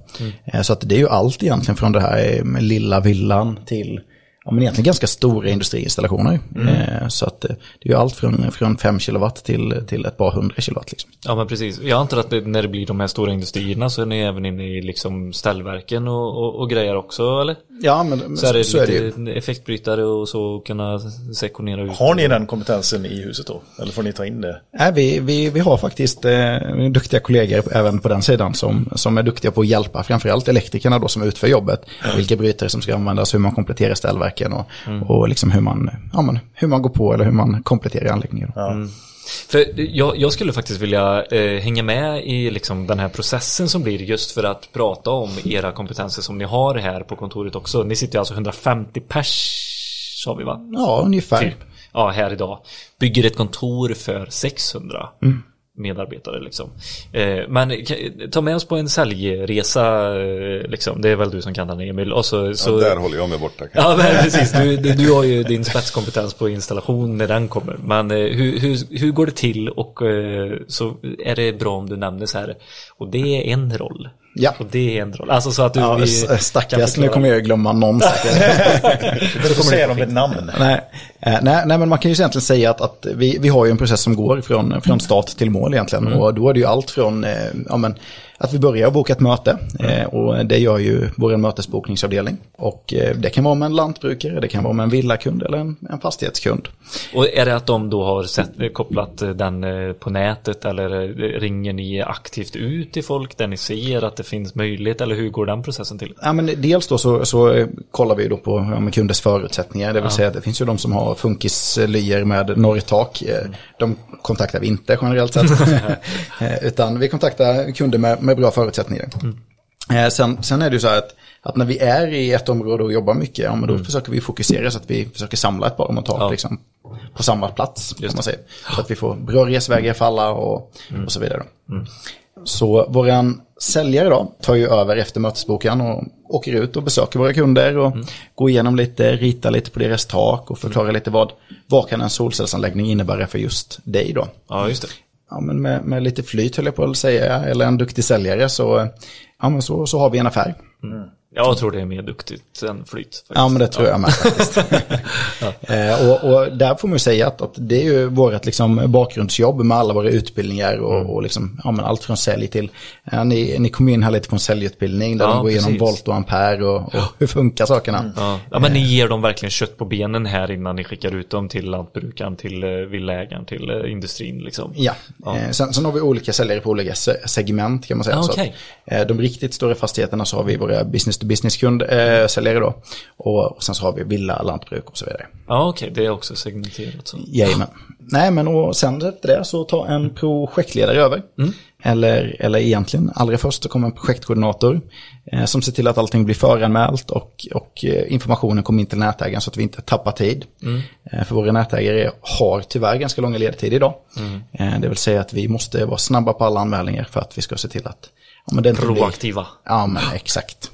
Eh, Så att det är ju allt egentligen från det här eh, med lilla villan till ja, men egentligen ganska stora industriinstallationer. Eh, Så att eh, det är ju allt från, från 5 kilowatt till, till ett par hundra kilowatt. Liksom.
Ja men precis. Jag antar att det, när det blir de här stora industrierna så är ni även inne i liksom ställverken och, och, och grejer också eller?
Ja men men
Så är det
så är det ju.
lite effektbrytare och så kunna sektionera ut.
Har ni den kompetensen i huset då? Eller får ni ta in det?
Nej, vi, vi, vi har faktiskt eh, duktiga kollegor även på den sidan som, som är duktiga på att hjälpa framförallt elektrikerna då som utför jobbet. Vilka brytare som ska användas, hur man kompletterar ställverken och, och liksom hur man, ja, men, hur man går på eller hur man kompletterar anläggningen. då.
För jag, jag skulle faktiskt vilja eh, hänga med i liksom den här processen som blir just för att prata om era kompetenser som ni har här på kontoret också. Ni sitter alltså 150 pers, sa vi va?
Ja, ungefär.
Typ. Ja, här idag. Bygger ett kontor för 600. Medarbetare liksom. Eh, men ta med oss på en säljresa, eh, liksom. det är väl du som kan den Emil. Och så, så...
Ja, där håller jag mig borta.
Ja, men precis. Du, du, du har ju din spetskompetens på installation när den kommer. Men eh, hur, hur, hur går det till och eh, så är det bra om du nämner så här. Och det är en roll.
Ja.
Och det är en roll. Alltså så att du...
Ja,
vi
stackars, nu kommer jag glömma någon säkert. (laughs)
Du får säga dem med namn.
nej, eh, nej, nej, men man kan ju egentligen säga att, att vi, vi har ju en process som går från, från start till mål egentligen. Och då är det ju allt från eh, ja, men, att vi börjar boka ett möte. Eh, och det gör ju vår mötesbokningsavdelning. Och eh, det kan vara med en lantbrukare, det kan vara med en villakund eller en, en fastighetskund.
Och är det att de då har sett, eh, kopplat eh, den på nätet eller ringer ni aktivt ut till folk där ni ser att det finns möjlighet eller hur går den processen till?
Ja, men dels då så, så kollar vi då på ja, med kundens förutsättningar. Det vill säga att det finns ju de som har funkislyer med norrtak. Eh, De kontaktar vi inte generellt sett. (laughs) (laughs) Eh, Utan vi kontaktar kunder med, med bra förutsättningar. Eh, Sen, sen är det ju så här att, att när vi är i ett område och jobbar mycket, ja, men då försöker vi fokusera så att vi försöker samla ett par och montage
Ja.
liksom, på samma plats. Kan man säga. Så att vi får bra resvägar för alla och, och så vidare. Så våran säljare då tar ju över efter mötesboken och åker ut och besöker våra kunder och går igenom lite, ritar lite på deras tak och förklarar lite vad, vad kan en solcellsanläggning innebära för just dig då.
Ja, just det.
Ja, men med, med lite flyt höll jag på att säga, eller en duktig säljare så, ja, men så, så har vi en affär.
Jag tror det är mer duktigt än flyt. faktiskt.
Ja, men det tror jag med faktiskt. (laughs) (laughs) eh, och, och där får man ju säga att, att det är ju vårt liksom, bakgrundsjobb med alla våra utbildningar och, och liksom, ja, allt från sälj till, ja, ni, ni kom in här lite på en säljutbildning där
Ja,
de går igenom
precis.
volt och ampere och, och hur funkar sakerna.
Ja. ja, men ni ger dem verkligen kött på benen här innan ni skickar ut dem till lantbrukaren, till eh, villaägaren, till eh, industrin liksom.
Ja, Eh, sen, sen har vi olika säljare på olika se- segment kan man säga.
Ah,
Så att, eh, de riktigt stora fastigheterna så har vi våra business to business kund eh, säljare då. Och, och sen så har vi villa, lantbruk och så vidare.
Ja, okej, det är också segmenterat så.
Jajamän. Nej, men och sen efter det så tar en projektledare över. Eller, eller egentligen, allra först så kommer en projektkoordinator eh, som ser till att allting blir föranmält och, och eh, informationen kommer in till nätägaren så att vi inte tappar tid. Eh, för våra nätägare har tyvärr ganska långa ledtider idag. Eh, det vill säga att vi måste vara snabba på alla anmälningar för att vi ska se till att ja, men det inte blir-
Proaktiva.
Ja, men exakt.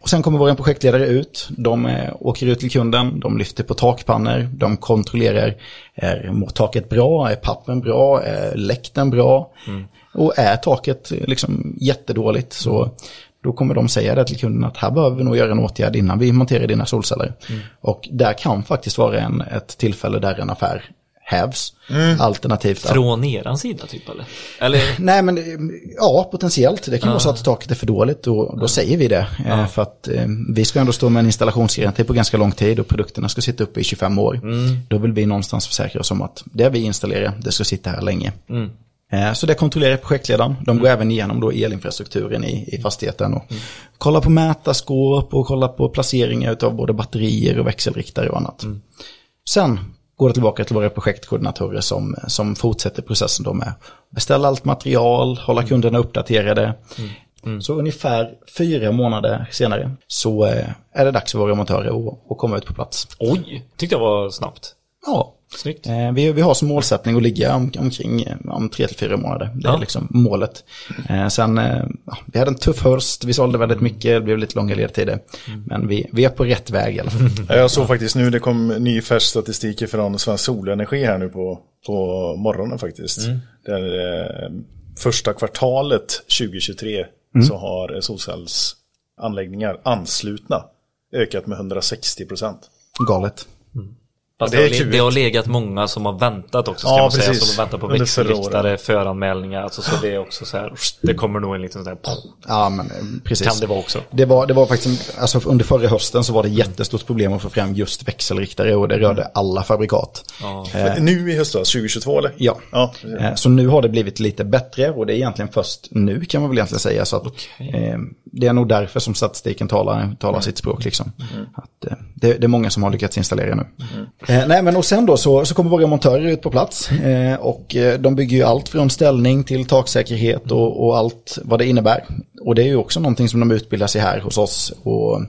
Och sen kommer vår projektledare ut, de eh, åker ut till kunden, de lyfter på takpannor, de kontrollerar, är mår taket bra, är pappen bra, är läkten bra? Och är taket eh, liksom jättedåligt så då kommer de säga det till kunden att här behöver vi nog göra en åtgärd innan vi monterar dina solceller. Och där kan faktiskt vara en, ett tillfälle där en affär hävs. Alternativt att
Från eran sida typ eller? Eller? (laughs)
Nej men ja, potentiellt. Det kan vara så att taket är för dåligt och då säger vi det. Eh, För att eh, vi ska ändå stå med en installationsgaranti på ganska lång tid och produkterna ska sitta uppe i 25 år. Då vill vi någonstans försäkra oss om att det vi installerar, det ska sitta här länge. Eh, Så det kontrollerar projektledaren. De går även igenom då elinfrastrukturen i, i fastigheten och kollar på mätarskåp och kollar på placeringar av både batterier och växelriktare och annat. Sen går det tillbaka till våra projektkoordinatorer som, som fortsätter processen då med beställa allt material, hålla kunderna uppdaterade. Så ungefär fyra månader senare så eh, är det dags för våra montörer att komma ut på plats.
Oj, tyckte jag var snabbt.
Ja,
Snyggt.
eh, vi, vi har som målsättning att ligga om, omkring eh, om tre till fyra månader. Det är
Ja.
liksom målet. Eh, sen, ja, vi hade en tuff höst, vi sålde väldigt mycket, det blev lite långa ledtider. Men vi, vi är på rätt väg i alla fall.
Ja, (laughs) Jag såg faktiskt nu, det kom ny färsk statistik från Svensk Solenergi här nu på, på morgonen faktiskt. Där, eh, första kvartalet 2023 så har solcellsanläggningar anslutna ökat med 160 procent.
Galet.
Fast
det
det, har, det har legat många som har väntat också ska
Ja,
man säga.
precis.
Som väntar på
Under förra
växelriktare, föranmälningar. Alltså, så det är också så här, det kommer nog en liten sån här,
Ja, men eh, precis.
kan det vara också.
Det var, det var faktiskt, alltså under förra hösten så var det jättestort problem att få fram just växelriktare och det rörde alla fabrikat. Eh,
Nu i höstas, 2022 eller?
Ja.
ja.
Eh, Så nu har det blivit lite bättre och det är egentligen först nu kan man väl egentligen säga. Så att, eh, det är nog därför som statistiken talar, talar sitt språk. Liksom. Att, eh, det, det är många som har lyckats installera nu. Eh, nej, men och sen då så, så kommer våra montörer ut på plats. Eh, och eh, de bygger ju allt från ställning till taksäkerhet och, och allt vad det innebär. Och det är ju också någonting som de utbildar sig här hos oss. Och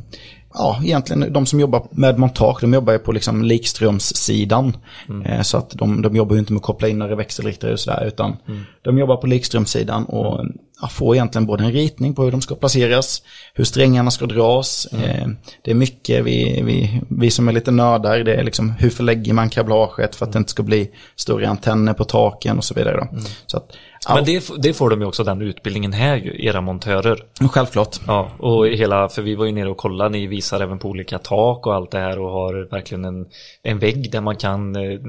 ja, egentligen de som jobbar med montage, de jobbar ju på liksom likströmssidan. Eh, så att de, de jobbar ju inte med att koppla in några växelriktare och sådär, utan de jobbar på likströmssidan och får egentligen både en ritning på hur de ska placeras, hur strängarna ska dras. Eh, det är mycket, vi, vi, vi som är lite nördar, det är liksom hur förlägger man kablaget för att det inte ska bli större antenner på taken och så vidare. Då. Så att, ja,
Men det, det får de ju också den utbildningen här ju, era montörer.
självklart.
Ja, och hela, för vi var ju nere och kollade, ni visar även på olika tak och allt det här och har verkligen en, en vägg där man kan eh,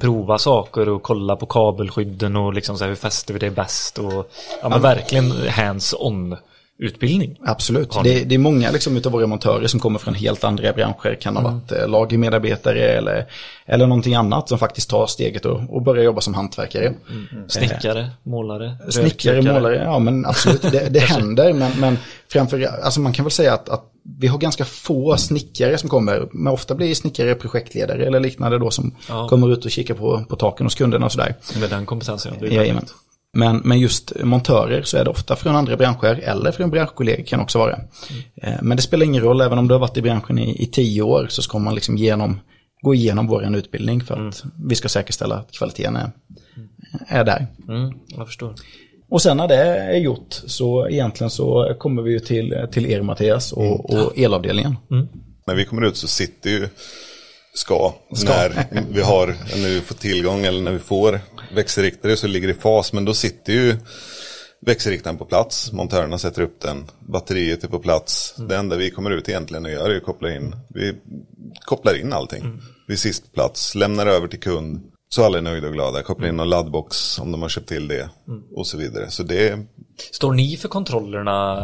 prova saker och kolla på kabelskydden och liksom så här, hur fäster vi det bäst och ja men verkligen hands-on utbildning.
Absolut. Det, det är många liksom, utav våra montörer som kommer från helt andra branscher. Kan ha varit eh, lagermedarbetare eller, eller någonting annat som faktiskt tar steget och, och börjar jobba som hantverkare.
Snickare, målare,
Snickare, målare, ja men absolut, det, det (laughs) händer. Men, men framför, alltså man kan väl säga att, att vi har ganska få snickare som kommer, men ofta blir snickare projektledare eller liknande då som
Ja.
kommer ut och kikar på, på taken hos kunderna och sådär.
Med den kompetensen. ja.
Men, men just montörer så är det ofta från andra branscher eller från branschkollegor kan också vara. Eh, Men det spelar ingen roll, även om du har varit i branschen i, i tio år så ska man liksom genom, gå igenom vår utbildning för att vi ska säkerställa att kvaliteten är, är där.
Mm, jag förstår.
Och sen när det är gjort så egentligen så kommer vi ju till, till er Mattias och, och elavdelningen.
När vi kommer ut så sitter ju ska, när vi har, när vi får tillgång eller när vi får växelriktare så ligger det i fas. Men då sitter ju växelriktaren på plats, montörerna sätter upp den, batteriet är på plats. Det enda vi kommer ut egentligen och gör är att koppla in, vi kopplar in allting. Vi är sist på plats, lämnar över till kund. Så alla är nöjda och glada, kopplar in någon laddbox om de har köpt till det och så vidare. Så det
Står ni för kontrollerna,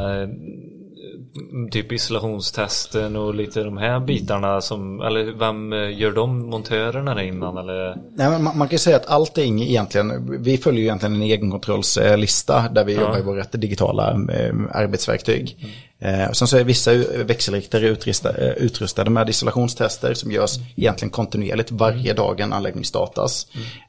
typ isolationstesten och lite de här bitarna som, eller vem eh, gör de montörerna där innan eller?
Nej, men man, man kan ju säga att allting egentligen, vi följer ju egentligen en egenkontrollslista där vi jobbar i vårt digitala eh, arbetsverktyg. Eh, och sen så är vissa växelriktare utrustade, eh, utrustade med isolationstester som görs egentligen kontinuerligt varje dag en anläggning startas.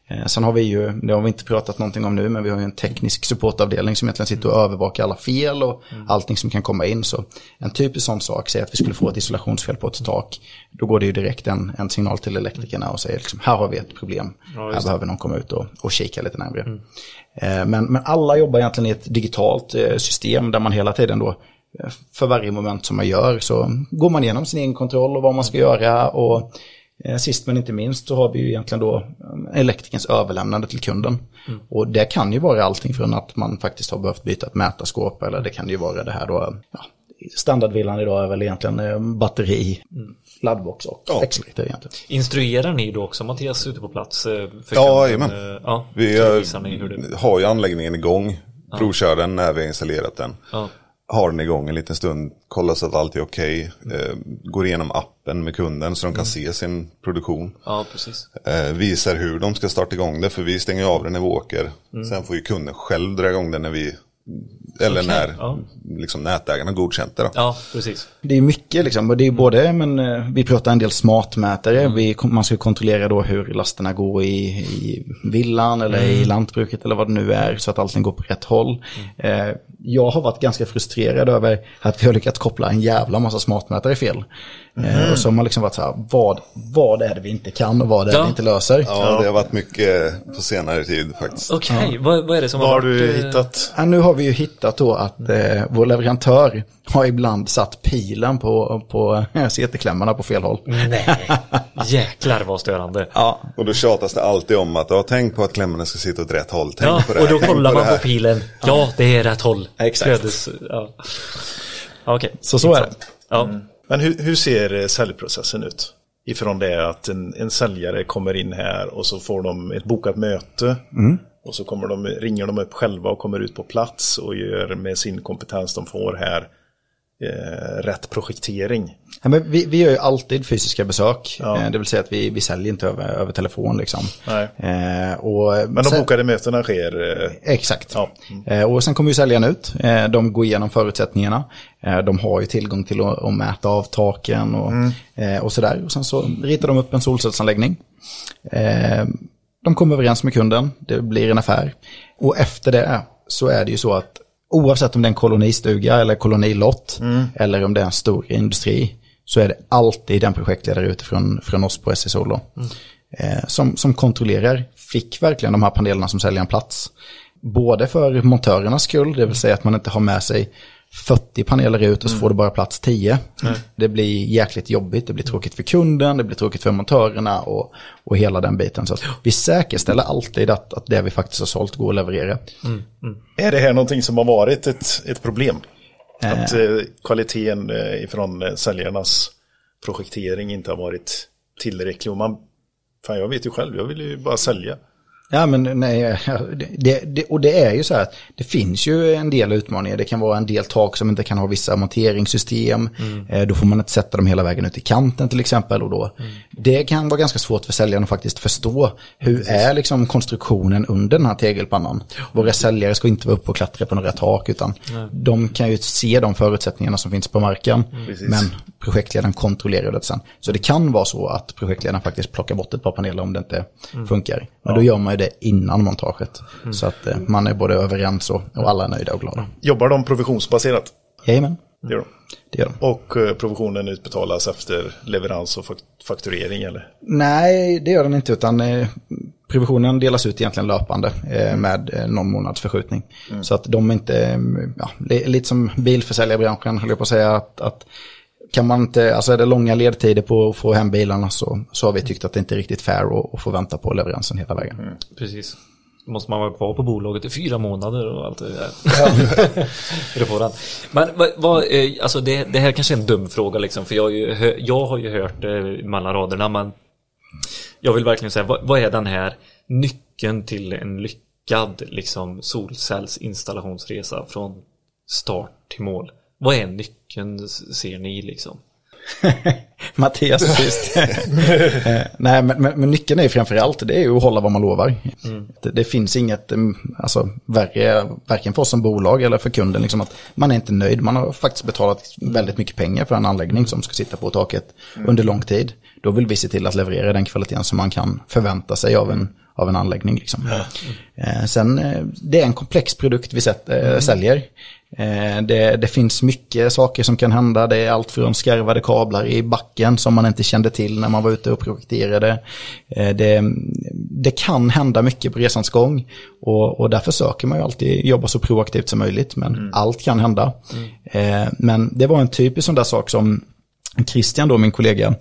Eh, sen har vi ju, det har vi inte pratat någonting om nu, men vi har ju en teknisk supportavdelning som egentligen sitter och övervakar alla fel och allting som kan komma in. Så en typisk sån sak, säg att vi skulle få ett isolationsfel på ett tak, då går det ju direkt en, en signal till elektrikerna och säger liksom, här har vi ett problem, här behöver någon komma ut och, och kika lite närmare. Eh, Men, men alla jobbar egentligen i ett digitalt eh, system där man hela tiden då för varje moment som man gör så går man igenom sin egen kontroll och vad man ska göra och eh, sist men inte minst så har vi ju egentligen då eh, elektrikerns överlämnande till kunden. Och det kan ju vara allting från att man faktiskt har behövt byta ett mätarskåp eller det kan ju vara det här då, ja, standardvillan idag är väl egentligen eh, batteri, laddbox och
Ja.
växelriktare egentligen.
Instruerar ni då också Mattias ute på plats? För
Ja,
kunden?
jajamän.
Ja,
Vi har ju anläggningen igång, provkör den när vi har installerat den.
Ja.
Har den igång en liten stund, kollar så att allt är okej. Eh, går igenom appen med kunden så de kan se sin produktion.
ja, precis.
Eh, visar hur de ska starta igång det, för vi stänger av den när vi åker. Sen får ju kunden själv dra igång den när vi, eller
Okej,
när
ja.
liksom, nätägarna godkänt det. Då.
Ja, precis.
Det är mycket liksom, och det är både, men eh, vi pratar en del smartmätare, vi, man ska kontrollera då hur lasterna går i, i villan eller i lantbruket eller vad det nu är så att allting går på rätt håll. Eh, jag har varit ganska frustrerad över att vi har lyckats koppla en jävla massa smartmätare fel. Eh, och så har man liksom varit så här, vad, vad är det vi inte kan och vad är det
Ja.
vi inte löser?
Ja, det har varit mycket på senare tid faktiskt.
Okej, vad, vad är det som
Vad
har
har
varit...
du
eh,
hittat?
Ja, nu har vi ju hittat då att eh, vår leverantör har ibland satt pilen på, på CT-klämmorna på fel håll.
Nej, (laughs) jäklar vad störande.
Ja,
Och då tjatas det alltid om att ja, tänk på att klämmorna ska sitta åt rätt håll. Tänk
Ja,
på det
och då kollar
på
man på pilen. Ja, det är rätt håll.
Exakt.
Flödes, ja. Ja, Okej.
så så är det.
Ja.
Men hur, hur ser eh, säljprocessen ut? Ifrån det att en, en säljare kommer in här och så får de ett bokat möte. Och så kommer de, ringer de upp själva och kommer ut på plats och gör med sin kompetens de får här eh, rätt projektering.
Ja, men vi, vi gör ju alltid fysiska besök.
Ja.
Eh, Det vill säga att vi, vi säljer inte över, över telefon liksom. Eh, och
Men de
sen-
bokade mötena sker... Eh,
Exakt.
Ja.
Eh, och sen kommer ju säljaren ut. De går igenom förutsättningarna. De har ju tillgång till att, att mäta av taken och, eh, och sådär. Och sen så ritar de upp en solcellsanläggning. De kommer överens med kunden. Det blir en affär. Och efter det så är det ju så att oavsett om det är en kolonistuga eller kolonilott eller om det är en stor industri så är det alltid den projektledare utifrån från oss på SSO då, eh, som, som kontrollerar, fick verkligen de här panelerna som säljer en plats? Både för montörernas skull, det vill säga att man inte har med sig 40 paneler ut och så får du bara plats 10. Det blir jäkligt jobbigt, det blir tråkigt för kunden, det blir tråkigt för montörerna och, och hela den biten. Så att vi säkerställer alltid att, att det vi faktiskt har sålt går att leverera.
Är det här någonting som har varit ett, ett problem? Att eh, kvaliteten eh, ifrån eh, säljarnas projektering inte har varit tillräcklig. Och man, fan jag vet ju själv, jag vill ju bara sälja.
Ja, men nej, det, det, och det är ju så här att det finns ju en del utmaningar. Det kan vara en del tak som inte kan ha vissa monteringssystem. Eh, Då får man inte sätta dem hela vägen ut i kanten till exempel. Och då, Det kan vara ganska svårt för säljaren att faktiskt förstå hur är liksom konstruktionen under den här tegelpannan. Våra säljare ska inte vara uppe och klättra på några tak utan de kan ju se de förutsättningarna som finns på marken.
Precis.
Men projektledaren kontrollerar det sen. Så det kan vara så att projektledaren faktiskt plockar bort ett par paneler om det inte funkar. Men då gör man ju det innan montaget. Så att eh, man är både överens och, och alla är nöjda och glada.
Jobbar de provisionsbaserat?
Jajamän,
Det gör de.
det gör de.
Och eh, provisionen utbetalas efter leverans och fak- fakturering eller?
Nej, det gör den inte utan eh, provisionen delas ut egentligen löpande med någon månads förskjutning. Så att de inte, ja, det lite som bilförsäljarbranschen höll jag på att säga att, att kan man inte, alltså är det långa ledtider på att få hem bilarna så, så har vi tyckt att det inte är riktigt fair att, att få vänta på leveransen hela vägen.
Precis. Måste man vara kvar på bolaget i fyra månader och allt det där. (laughs) Den. Men vad, vad, eh, alltså det, det här kanske är en dum fråga liksom, för jag, har ju jag har ju hört det mellan raderna, men jag vill verkligen säga, vad, vad är den här nyckeln till en lyckad liksom, solcellsinstallationsresa från start till mål? Vad är nyckeln ser ni liksom? (laughs)
Mattias sist. (laughs) Nej, men, men, men nyckeln är framför allt det är ju att hålla vad man lovar. Det, det finns inget mm, alltså, värre, varken för oss som bolag eller för kunden, liksom att man är inte nöjd. Man har faktiskt betalat väldigt mycket pengar för en anläggning som ska sitta på taket under lång tid. Då vill vi se till att leverera den kvaliteten som man kan förvänta sig av en, av en anläggning. Liksom. Eh, sen, eh, det är en komplex produkt vi sett, eh, säljer. Eh, Det, det finns mycket saker som kan hända. Det är allt från skarvade kablar i backen som man inte kände till när man var ute och projekterade. Det, det kan hända mycket på resans gång och, och därför försöker man ju alltid jobba så proaktivt som möjligt. Men allt kan hända. Eh, Men det var en typisk sån där sak som Christian då, min kollega,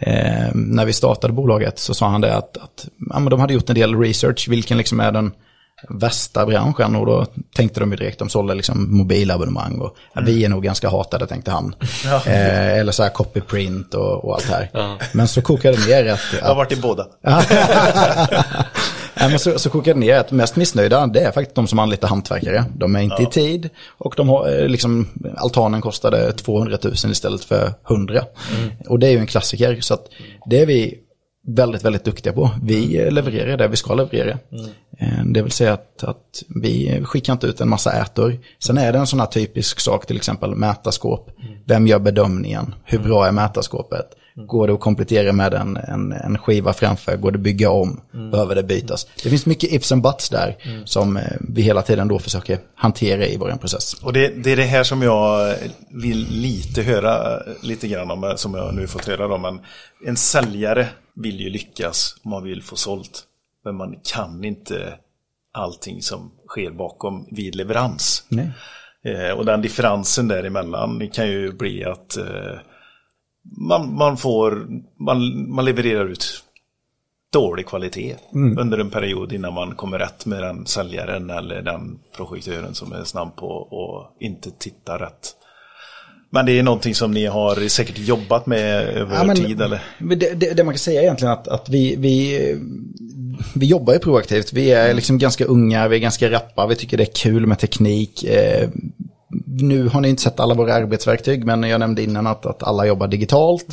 eh, när vi startade bolaget så sa han det att, att ja, men de hade gjort en del research, vilken liksom är den värsta branschen och då tänkte de ju direkt, de sålde liksom mobilabonnemang och ja, vi är nog ganska hatade tänkte han. (laughs) Eh, eller så här copyprint och, och allt det här. Men så kokade det ner att,
Jag har varit i båda. (laughs) (laughs)
Men så, så kokar det ner att mest missnöjda det är faktiskt de som anlitar hantverkare. De är inte i tid och de har eh, liksom, altanen kostade 200 000 istället för 100. Och det är ju en klassiker så att det är vi väldigt, väldigt duktiga på. Vi eh, levererar det vi ska leverera. Eh, Det vill säga att, att vi skickar inte ut en massa ätor. Sen är det en sån här typisk sak, till exempel mätarskåp. Vem gör bedömningen? Hur bra är mätarskåpet? Går det att komplettera med en, en, en skiva framför? Går det att bygga om? Behöver det bytas? Det finns mycket ifs and buts där som eh, vi hela tiden då försöker hantera i vår process.
Och det, det är det här som jag vill lite höra lite grann om, som jag nu fått höra om. Men en säljare vill ju lyckas om man vill få sålt. Men man kan inte allting som sker bakom vid leverans.
Nej.
Eh, och den differensen däremellan kan ju bli att eh, man, man får, man, man levererar ut dålig kvalitet under en period innan man kommer rätt med den säljaren eller den projektören som är snabb på och inte tittar rätt. Men det är någonting som ni har säkert jobbat med över
Ja, men-
tid eller?
Det, det, det man kan säga egentligen att, att vi, vi, vi jobbar ju proaktivt. Vi är liksom ganska unga, vi är ganska rappa, vi tycker det är kul med teknik. Nu har ni inte sett alla våra arbetsverktyg, men jag nämnde innan att, att alla jobbar digitalt.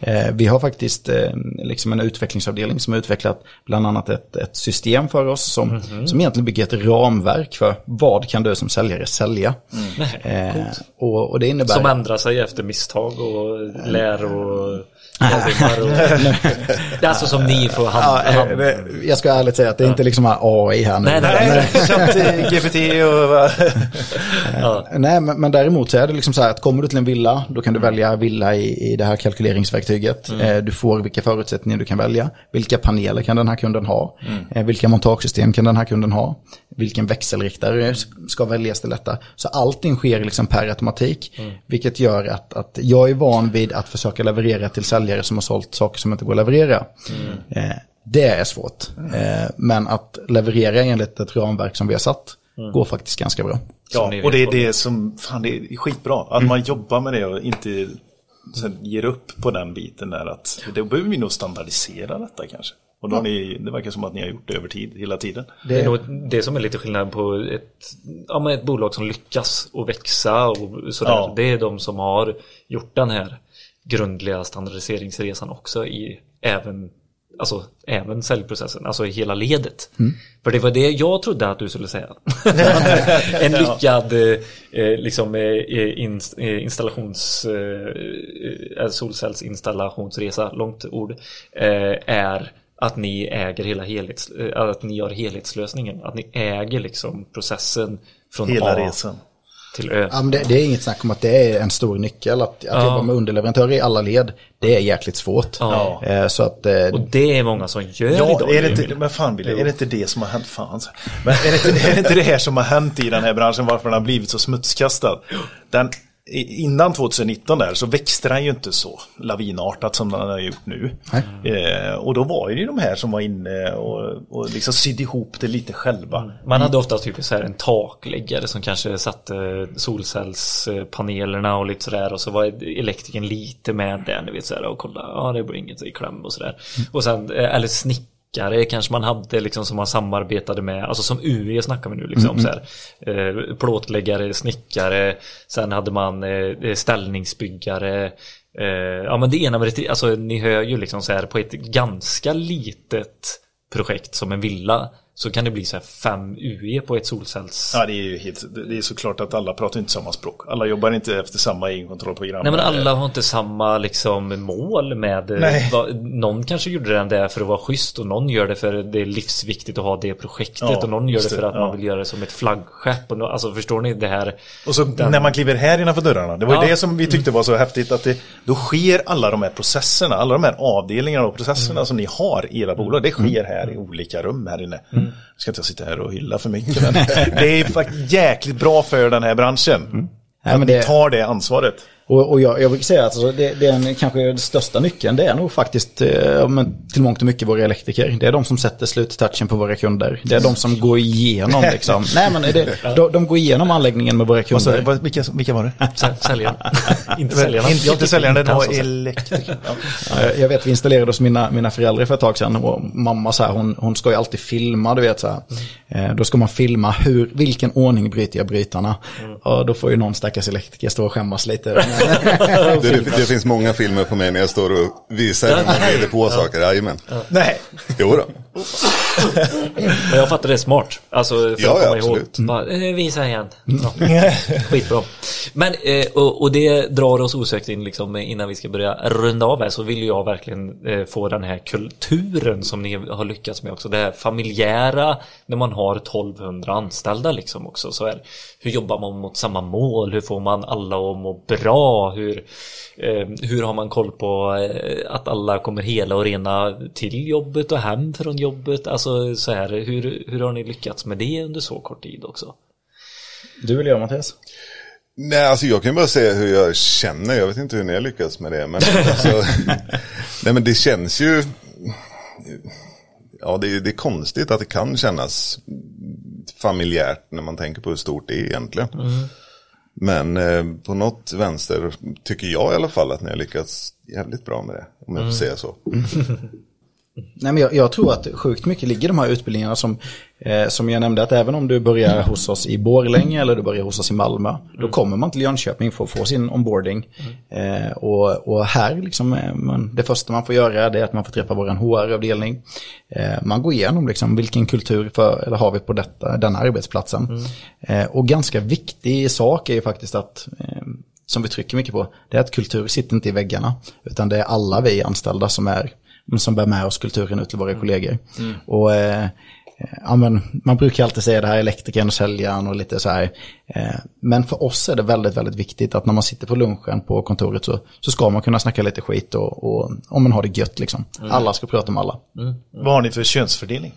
Eh, vi har faktiskt eh, liksom en utvecklingsavdelning som har utvecklat bland annat ett, ett system för oss som, som egentligen bygger ett ramverk för vad kan du som säljare sälja. Eh, och, och det innebär...
Som ändrar sig efter misstag och lär och... Det är alltså som ni får hand,
Ja,
hand.
eh, det- jag ska ärligt säga att det är inte liksom AI här nu.
Nej, nej,
Nej, GPT och... (laughs)
Ja.
Nej, men, men däremot så är det liksom så här att kommer du till en villa, då kan du välja villa i, i det här kalkyleringsverktyget. Eh, du får vilka förutsättningar du kan välja. Vilka paneler kan den här kunden ha? Eh, vilka montagesystem kan den här kunden ha? Vilken växelriktare ska väljas till detta? Så allting sker liksom per automatik. Vilket gör att, att jag är van vid att försöka leverera till säljare som har sålt saker som inte går att leverera. Eh, det är svårt. Eh, men att leverera enligt ett ramverk som vi har satt går faktiskt ganska bra.
Ja, och det är det som, fan det är skitbra. Att man jobbar med det och inte sen ger upp på den biten där att då behöver vi nog standardisera detta kanske. Och då har ni, det verkar som att ni har gjort det över tid, hela tiden.
Det är nog det som är lite skillnad på ett, ja, men ett bolag som lyckas och växa och sådär.
Ja.
Det är de som har gjort den här grundliga standardiseringsresan också i även Alltså även säljprocessen, alltså i hela ledet. För det var det jag trodde att du skulle säga. (laughs) en lyckad eh, eh, liksom, eh, inst- eh, installations, eh, eh, solcellsinstallationsresa, långt ord, eh, är att ni äger hela helhets, eh, att ni gör helhetslösningen. Att ni äger liksom processen från
Hela
A
resan.
Till Ö.
Ja, men det, det är inget snack om att det är en stor nyckel. Att, att
Ja.
jobba med underleverantörer i alla led, det är jäkligt svårt.
Ja.
Eh, så att, eh,
Och det är många som gör
Ja,
idag.
är det inte, men fan Billy, är det inte det som har hänt? Fan. Men är det, inte, är det inte det här som har hänt i den här branschen, varför den har blivit så smutskastad? Den, innan 2019 där så växte den ju inte så lavinartat som den har gjort nu. Eh, och då var ju de här som var inne och, och liksom sydde ihop det lite själva.
Man hade ofta typ så här en takläggare som kanske satte solcellspanelerna och lite sådär och så var elektrikern lite med där ni vet sådär och kolla, ja det blir inget i kläm och sådär. Och sen, eh, eller snickare kanske man hade liksom som man samarbetade med, alltså som UE snackar vi nu liksom så här, eh, plåtläggare, snickare, sen hade man eh, ställningsbyggare, eh, ja men det ena med det, alltså ni hör ju liksom så här på ett ganska litet projekt som en villa så kan det bli så här fem UE på ett solcells...
Ja, det är ju helt, det är såklart att alla pratar inte samma språk. Alla jobbar inte efter samma egenkontrollprogram.
Nej men alla har inte samma liksom mål med
Nej.
vad, Någon kanske gjorde den där för att vara schysst och någon gör det för att det är livsviktigt att ha det projektet
Ja,
och någon gör det för att
ja.
man vill göra det som ett flaggskepp och nå- Alltså förstår ni det här
Och så när man kliver här innanför dörrarna, det var
Ja.
det som vi tyckte var så häftigt att det, då sker alla de här processerna, alla de här avdelningarna och processerna som ni har i era bolag, det sker här i olika rum här inne. Nu ska inte jag sitta här och hylla för mycket, men (laughs) det är faktiskt jäkligt bra för den här branschen.
Nej,
att
men
ni
det-
tar det ansvaret.
Och, och jag, jag brukar säga att alltså, det, det är en, kanske den största nyckeln, det är nog faktiskt eh, men till mångt och mycket våra elektriker. Det är de som sätter sluttouchen på våra kunder. Det är de som går igenom liksom. (laughs) Nej men det, de, de går igenom anläggningen med våra kunder.
Vad- vilka, vilka var det? (laughs)
Sä- Säljaren (laughs) Inte säljarna
Inte, säljaren, det var
sa så.
elektriker. Ja.
Ja, jag- vet vi installerade hos mina, mina föräldrar för ett tag sedan och mamma så här, hon, hon ska ju alltid filma, du vet så här. Eh, då ska man filma hur, vilken ordning bryter jag brytarna. Och då får ju någon stackars elektriker stå och skämmas lite. (laughs)
Det, det, det finns många filmer på mig när jag står och visar hur man vrider på saker. Jajamän.
Nej,
Jo då.
Men jag fattar det är smart Alltså för
Ja,
att
ja,
komma ihåg
absolut.
Bara, eh, Visa igen ja. Skitbra Men eh, och, och det drar oss osökt in liksom innan vi ska börja runda av här så vill jag verkligen eh, få den här kulturen som ni har lyckats med också Det här familjära när man har 1200 anställda liksom också så är Hur jobbar man mot samma mål? Hur får man alla att må bra? Hur, hur har man koll på att alla kommer hela och rena till jobbet och hem från jobbet? Alltså så här, hur, hur har ni lyckats med det under så kort tid också?
Du vill göra Mattias?
Nej, alltså jag kan bara säga hur jag känner. Jag vet inte hur ni har lyckats med det. Men, alltså, (laughs) nej, men det känns ju... Ja, det är, det är konstigt att det kan kännas familjärt när man tänker på hur stort det är egentligen. Men eh, på något vänster tycker jag i alla fall att ni har lyckats jävligt bra med det. Om jag får säga så. (laughs)
Nej, men jag, jag tror att sjukt mycket ligger de här utbildningarna som, eh, som jag nämnde, att även om du börjar hos oss i Borlänge eller du börjar hos oss i Malmö, då kommer man till Jönköping för att få sin onboarding. Eh, och, och här, liksom, eh, man, det första man får göra är att man får träffa vår HR-avdelning. Eh, man går igenom liksom, vilken kultur för, eller har vi på detta, den här arbetsplatsen. Eh, och ganska viktig sak är ju faktiskt att eh, som vi trycker mycket på, det är att kultur sitter inte i väggarna, utan det är alla vi anställda som är som bär med oss kulturen ut till våra kollegor. Och eh, ja, men man brukar alltid säga det här elektrikern och säljaren och lite så här. Eh, men för oss är det väldigt, väldigt viktigt att när man sitter på lunchen på kontoret så, så ska man kunna snacka lite skit och, och om man har det gött liksom. Alla ska prata med alla.
Vad har ni för könsfördelning?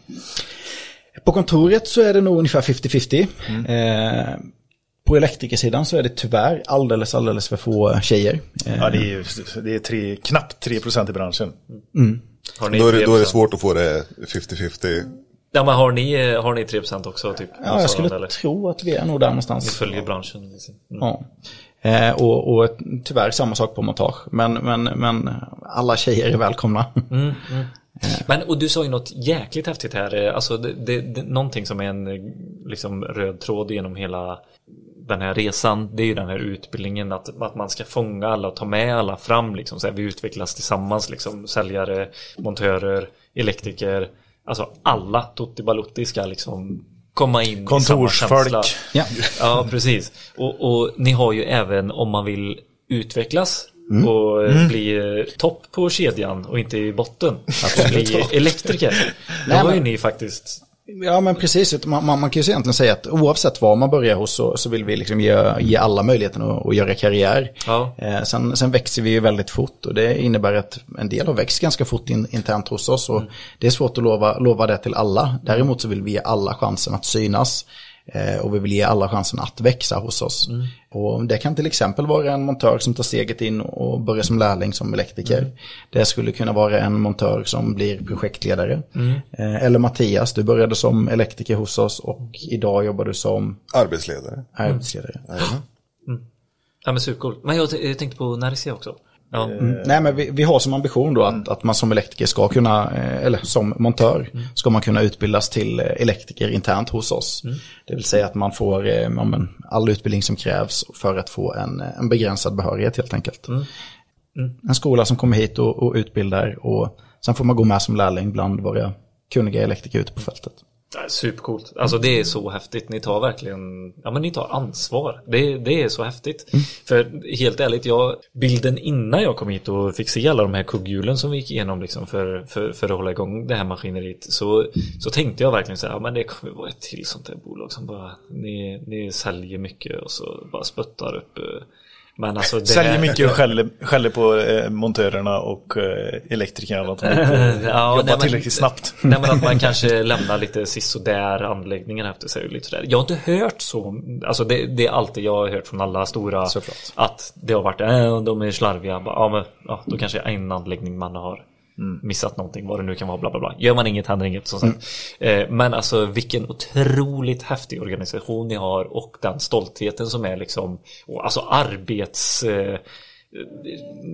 På kontoret så är det nog ungefär 50-50. Eh, på elektrikersidan så är det tyvärr alldeles, alldeles för få tjejer. Eh,
Ja, det är, ju- det är tre, knappt 3% i branschen.
Har ni
Då är, det, då är det
3%?
svårt att få det 50-50.
Ja, men har ni, har ni 3% också? Typ,
ja, jag skulle
eller?
tro att vi är nog där
Ni
någonstans.
följer branschen. Mm.
Ja. Eh, och, och tyvärr samma sak på montage. Men, men, men alla tjejer är välkomna.
Men och du sa ju något jäkligt häftigt här. eh, Alltså det, det, det, någonting som är en eh, liksom, röd tråd genom hela den här resan. Det är ju den här utbildningen att, att man ska fånga alla och ta med alla fram. Liksom, så här, vi utvecklas tillsammans. Liksom, säljare, montörer, elektriker. Alltså alla Tutti Balutti ska liksom komma in i samma känsla.
Kontorsfolk.
ja.
Ja, precis. Och, och ni har ju även om man vill utvecklas
Mm.
och eh, bli eh, topp på kedjan och inte i botten. Att (laughs) bli elektriker. Då har ju ni faktiskt
Ja men precis, man, man, man kan ju egentligen säga att oavsett var man börjar hos så, så vill vi liksom ge, ge alla möjligheten att, att göra karriär.
Ja.
Eh, sen, sen växer vi ju väldigt fort och det innebär att en del har växt ganska fort in, internt hos oss och det är svårt att lova, lova det till alla. Däremot så vill vi ge alla chansen att synas och vi vill ge alla chansen att växa hos oss. Och det kan till exempel vara en montör som tar steget in och börjar som lärling som elektriker. Det skulle kunna vara en montör som blir projektledare. Eh, Eller Mattias, du började som elektriker hos oss och idag jobbar du som
Arbetsledare.
arbetsledare.
Ja men supercoolt. Men jag, jag tänkte på Naricia också. Ja.
Mm. Nej men vi, vi har som ambition då att, att man som elektriker ska kunna, eh, eller som montör, ska man kunna utbildas till eh, elektriker internt hos oss. Det vill säga att man får eh, ja, men, all utbildning som krävs för att få en, eh, en begränsad behörighet helt enkelt. En skola som kommer hit och, och utbildar och sen får man gå med som lärling bland våra kunniga elektriker ute på fältet.
Supercoolt. Alltså det är så häftigt. Ni tar verkligen, ja men ni tar ansvar. Det, det är så häftigt. För helt ärligt, jag, bilden innan jag kom hit och fick se alla de här kugghjulen som vi gick igenom liksom för, för, för att hålla igång det här maskineriet. Så, så tänkte jag verkligen så här, ja men det kommer vara ett till sånt här bolag som bara, ni, ni säljer mycket och så bara sputtar upp. Men alltså det
Säljer mycket och skäller, (laughs) skäller på eh, montörerna och eh, elektrikerna. Att de inte
Ja,
jobbar
nej, men-
tillräckligt snabbt. (laughs)
Nej men att man kanske lämnar lite sisådär anläggningen efter sig. Lite sådär. Jag har inte hört så. Alltså det, det är alltid jag har hört från alla stora.
Såklart.
Att det har varit, äh, de är slarviga. Ja, men, ja, då kanske en anläggning man har missat någonting. Vad det nu kan vara. Bla, bla, bla. Gör man inget händer inget. Som sagt. Eh, men alltså vilken otroligt häftig organisation ni har. Och den stoltheten som är liksom. Och alltså arbets... Eh,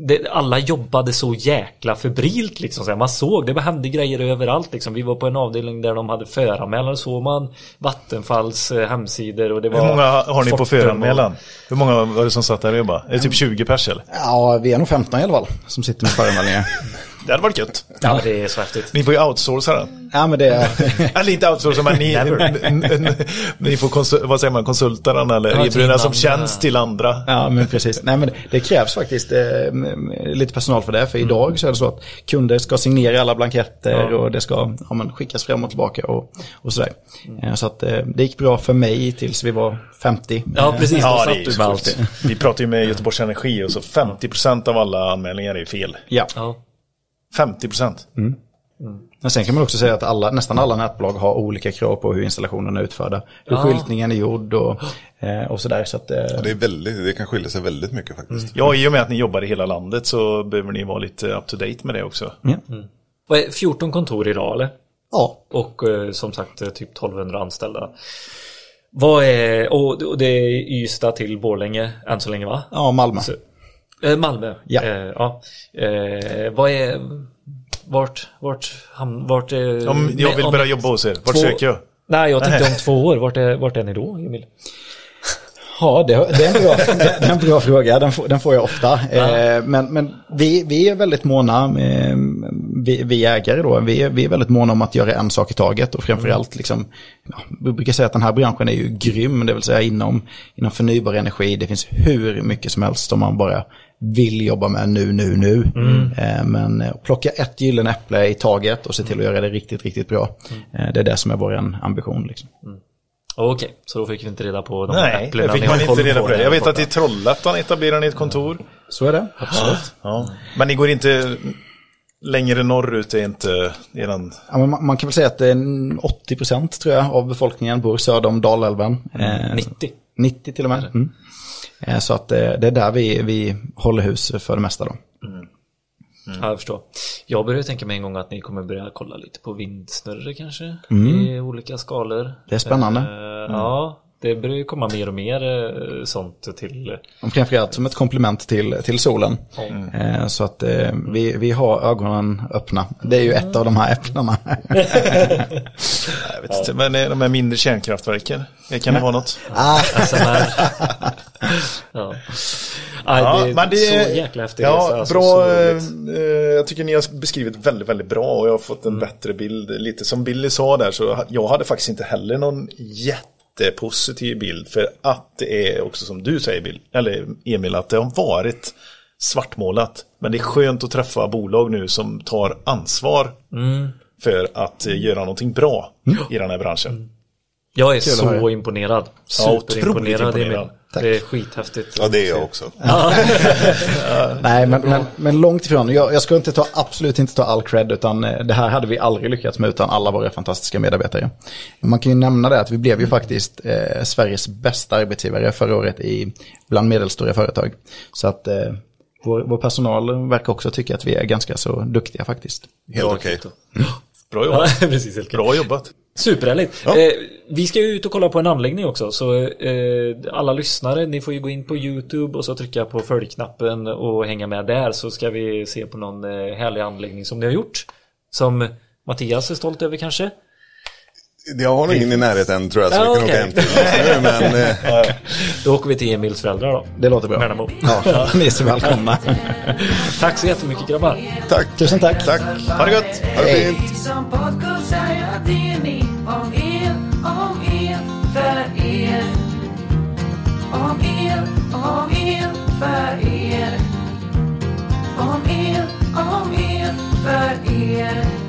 det, alla jobbade så jäkla febrilt liksom. Så man såg, det hände grejer överallt liksom. Vi var på en avdelning där de hade föranmälan. såg man Vattenfalls eh, hemsidor och det var
Hur många har ni på
Fortum och-
föranmälan? Hur många var det som satt där och jobbade? Är det typ 20 pers eller?
Ja, vi är nog 15 i alla fall som sitter med föranmälningar. (laughs)
Det hade varit gött.
Ja, det är så häftigt.
Ni får ju outsourca den.
ja, men det är...
Eller inte outsourca, men ni, ni får konsul, vad säger man, konsulta den eller
Ja,
erbjuda som tjänst till andra.
Ja, men precis. Nej, men det krävs faktiskt eh, lite personal för det. För idag så är det så att kunder ska signera alla blanketter och det ska ja, men, skickas fram och tillbaka och, och sådär. Eh, Så att eh, det gick bra för mig tills vi var 50.
Ja, precis.
Ja, det är ju. Vi pratar ju med Göteborgs Energi och så 50% av alla anmälningar är fel.
Ja.
Ja.
50%.
Men sen kan man också säga att alla, nästan alla nätbolag har olika krav på hur installationen är utförda. Hur
Ja.
skyltningen är gjord och, eh, och sådär. Så att, eh,
Det, är väldigt, det kan skilja sig väldigt mycket faktiskt.
Ja, i och med att ni jobbar i hela landet så behöver ni vara lite up to date med det också.
ja.
Vad är 14 kontor idag eller?
ja.
Och eh, som sagt eh, typ 1200 anställda. Vad är, och, det är Ystad till Borlänge än så länge va?
ja, Malmö.
Så, eh, Malmö.
Ja.
Eh, ja. Eh, vad är, vart, vart, ham, vart är...
Om jag vill
om-
börja jobba hos er, vart
två-
söker jag?
Nej, jag tänkte om två år. Vart är, vart är ni då, Emil? (laughs)
Ja, det, det, är en bra, det är en bra fråga. Den får, den får jag ofta. Eh, men men vi, vi är väldigt måna vi, vi ägare då, vi, är- vi är väldigt måna om att göra en sak i taget och framförallt liksom, ja, vi brukar säga att den här branschen är ju grym, det vill säga inom, inom förnybar energi, det finns hur mycket som helst som man bara vill jobba med nu, nu, nu. Eh, men eh, plocka ett gyllene äpple i taget och se till att göra det riktigt, riktigt bra. Eh, det är det som är vår ambition. Liksom.
Okej, så då fick vi inte reda på de
Nej,
äpplena
det fick man inte reda på det. Jag vet att i Trollhättan etablerar ni ett kontor.
Så är det, absolut.
Ja. Men ni går inte längre norrut, är inte eran...
Ja, man, man kan väl säga att det är 80% tror jag av befolkningen bor söder om Dalälven. Eh,
90.
90 till och med. Mm. Eh, Så att eh, det är där vi, vi håller hus för det mesta då.
Ja, jag förstår. Jag börjar tänka mig en gång att ni kommer börja kolla lite på vindsnurror kanske. I olika skalor.
Det är spännande.
Eh, Ja, det börjar ju komma mer och mer eh, sånt till...
Framförallt som ett komplement till, till solen. Eh, Så att eh, vi, vi har ögonen öppna. Det är ju ett av de här äpplena. (laughs)
Jag vet inte, men de här mindre kärnkraftverken, kan det vara något?
SMR. (laughs) ja. Aj,
Ja,
det är
men det
så jäkla häftig
Ja,
alltså,
bra. jag tycker ni har beskrivit väldigt, väldigt bra och jag har fått en bättre bild. Lite som Billy sa där, så jag hade faktiskt inte heller någon jättepositiv bild. För att det är också som du säger, Bill, eller Emil, att det har varit svartmålat. Men det är skönt att träffa bolag nu som tar ansvar för att göra någonting bra i den här branschen.
Jag är så imponerad.
Ja, otroligt
Superimponerad Emil.
Imponerad.
Det är skithäftigt.
Ja, det är jag också. (laughs)
Nej, men, men, men långt ifrån. Jag, jag ska inte ta, absolut inte ta all cred, utan eh, det här hade vi aldrig lyckats med utan alla våra fantastiska medarbetare. Man kan ju nämna det att vi blev ju faktiskt eh, Sveriges bästa arbetsgivare förra året i, bland medelstora företag. Så att eh, vår, vår personal verkar också tycka att vi är ganska så duktiga faktiskt.
Helt okej.
Bra
Ja,
jobbat.
precis. Helt.
Bra jobbat.
Superhärligt. Eh, vi ska ju ut och kolla på en anläggning också. Så eh, alla lyssnare, ni får ju gå in på YouTube och så trycka på följknappen och hänga med där. Så ska vi se på någon eh, härlig anläggning som ni har gjort. Som Mattias är stolt över kanske.
Jag har nog ingen i närheten tror jag, så
ja,
vi kan
okay.
åka hem till oss nu, men, eh.
Då åker vi till Emils föräldrar då.
Det låter bra.
Värnamo.
Ja. Ni är så välkomna.
tack så jättemycket grabbar.
Tack.
Tusen tack.
Tack.
Ha det gött.
Ha det
Hej.
fint.
Om el, om el för er. Om el, om el för er.